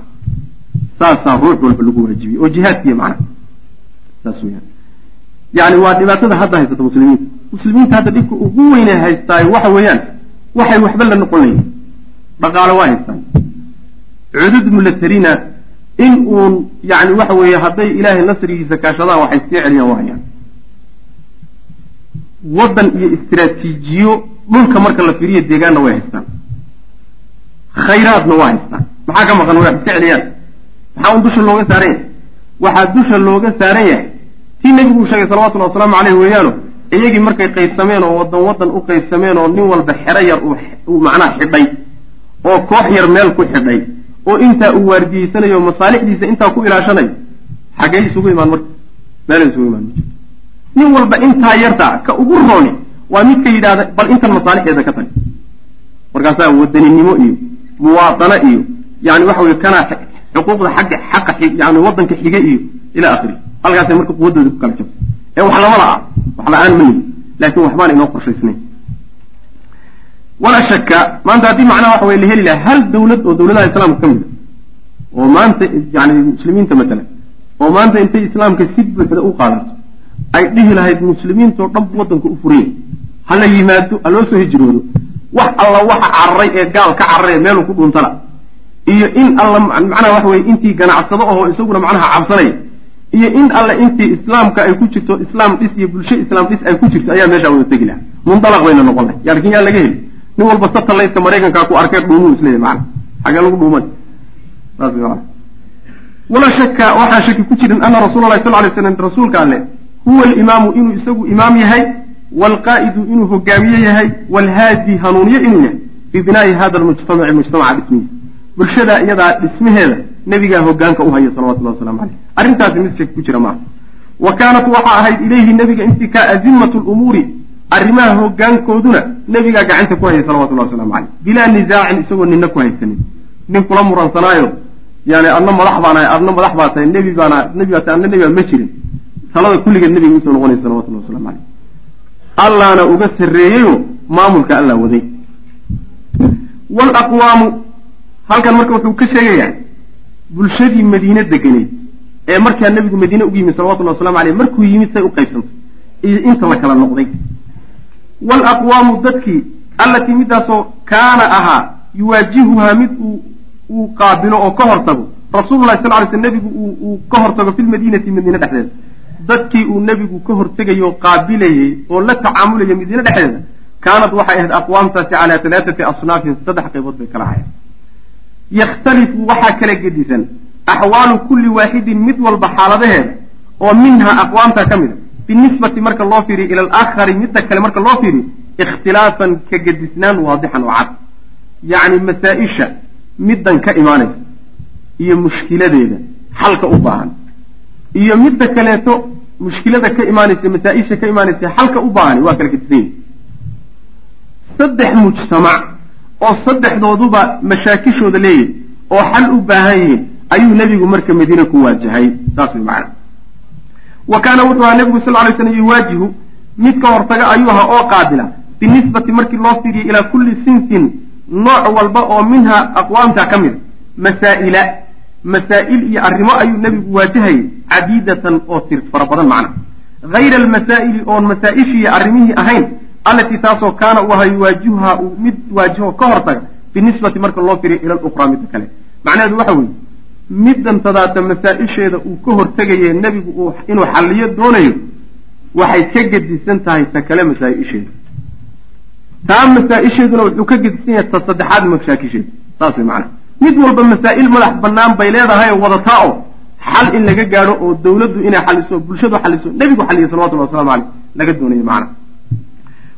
[SPEAKER 3] saasaa ruux walba lagu waajibiyey oo jihaadkiiya macnaha saas weyaan yani waa dhibaatada hadda haysata muslimiinta muslimiinta hadda dhibka ugu weyne haystaayo waxa weeyaan waxay waxba la noqon layihin dhaqaalo waa haystaan. Cudud mulatarina in uun yani waxa weeye hadday ilaahay nasrigiisa kaashadaan waxay sii celiyaan waayaan. Waddan iyo istraatiijiyo dhulka marka la fiiriyo deegaanna way haystaan. Khayraadna waa haystaan. Maxaa ka maqan? Way iska celiyaan. Maxaa un dusha looga saaran yahay waxaa dusha looga saaran yahay tii nebigu uu sheegay salawatullhi wasalaamu caleyh weeyaano iyagii markay qaybsameen oo waddan waddan u qaybsameen oo nin walba xero yar uu macnaha xidhay oo koox yar meel ku xidhay oo intaa uu waardiyeysanayo masaalixdiisa intaa ku ilaashanayo xaggee isugu imaan marka meelay isugu imaan majirto nin walba intaa yarta ka ugu rooni waa midka yidhaahda bal intan masaalixdeeda ka tag markaasaa wadaninimo iyo muwaadano iyo yani waxa weye kanaa xuquuqda xagga xaqa yani waddanka xiga iyo ila akhiri halkaasay marka quwadooda ku kala jabto ee wax lamada ah wax la'aan ma lihi laakiin waxbaan inoo qorshaysnayn walaa shaka maanta haddii macnaha waxa weye la heli laha hal dawlad oo dawladaha islaamka ka mid a oo maanta yani muslimiinta matalan oo maanta intay islaamka si buuxda u qaadato ay dhihi lahayd muslimiintao dhan waddanka u furiya hala yimaado ha loo soo hijroodo wax alla waxa cararay ee gaal ka cararay ee meeluu ku dhuuntala iyo in alla macnaha waxa weye intii ganacsado ahoo isaguna macnaha cabsanaya iyo in alle intii islaamka ay ku jirto islaam dhis iyo bulsho islaam dhis ay ku jirto ayaa meeshaa wada tegi laha mundalaq bayna noqon lahay yaarkin yaa laga heli. Nin walba satellaytka maraykankaa ku arkay dhuumuu isleeyahy macana xagee lagu maa walaa shaka waxaan shaki ku jirin ana rasuula lahi sal lay slam rasuulka alle huwa alimaamu inuu isagu imaam yahay waalqaa'idu inuu hogaamiye yahay waalhaadi hanuuniye inuu yahay fii binaa'i hada almujtamaci mujtamaca dhismihiisa bulshada iyadaa dhismaheeda nebigaa hogaanka u haya salawatullahi waslamu caleyh arrintaasi mid shaki ku jira maaha. Wa kaanat waxaa ahayd ilayhi nebiga intikaa azimatu lumuuri arrimaha hogaankooduna nebigaa gacanta ku hayay salawatullahi waslamu caleyh bilaa nisaacin isagoo nina ku haysanin. Nin kula muransanaayo yani adna madax baanahay adna madax baa tahay nebi baana nebi baa tahay adna nebi baa ma jirin. Talada kulligeed nebiga u soo noqonaysa salawatullahi waslamu caleyh allaana uga sarreeyeyo maamulka alla waday. Walaqwaamu halkan marka wuxuu ka sheegayaa bulshadii madiine deganeyd ee markaa nebigu madiine ugu yimid salawatullahi waslamu aleyh markuu yimid say u qaybsantay iyo inta la kala noqday. Walaqwaamu dadkii allatii midaasoo kaana ahaa yuwaajihuhaa mid uu uu qaabilo oo ka hortago rasuululahi sal ly sl nebigu uu ka hortago fi lmadiinati madiine dhexdeeda. Dadkii uu nebigu ka hortegayoo qaabilayey oo la tacaamulayay madiine dhexdeeda kaanad waxay ahayd aqwaamtaasi calaa alaaati asnaafin saddex qaybood bay kala ahayd yakhtalifu waxaa kala gedisan axwaalu kulli waaxidin mid walba xaaladaheeda oo minhaa aqwaamta ka mid a. Binisbati marka loo fiiriyo ila alaakhari midda kale marka loo fiiriyo ikhtilaafan ka gedisnaan waadixan oo cad. Yacni masaa-isha middan ka imaanaysa iyo mushkiladeeda xalka u baahan. Iyo midda kaleeto mushkilada ka imaanaysa masaa-isha ka imaanaysa xalka u baahan waa kala gedisan yihi saddex mujtamac oo saddexdooduba mashaakishooda leeyihiin oo xal u baahan yihiin ayuu nebigu marka madiine ku waajahay. Saas way macana wa kaana wuxuu ahaa nebigu sal lay slam yuwaajihu mid ka hortaga ayuu ahaa oo qaabila binisbati markii loo fiiriyo ilaa kulli sinfin nooc walba oo minha aqwaamta ka mid masaa'ila masaa'il iyo arrimo ayuu nebigu waajahayay cadiidatan oo tir fara badan macna. Hayra almasaa'ili oon masaa-ishii iyo arrimihii ahayn allatii taasoo kaana u ahaa yuwaajihuhaa uu mid waajiho ka hortaga binisbati marka loo firiyo ila luqraa midda kale. Macnaheedu waxa weeye middan tadaata masaa-isheeda uu ka hortegaye nebigu uu inuu xalliyo doonayo waxay ka gedisan tahay ta kale masaa-isheeda. Taa masaa-isheeduna wuxuu ka gedisan yahay ta saddexaad mashaakisheeda saas way macnaha. Mid walba masaa'il madax bannaan bay leedahay oo wadataa oo xal in laga gaadho oo dawladdu inay xaliso bulshadu xaliso nebigu xaliyo salawatullahi waslamu caleyh laga doonayo macnaha wa hadihi alasnaafu halaatha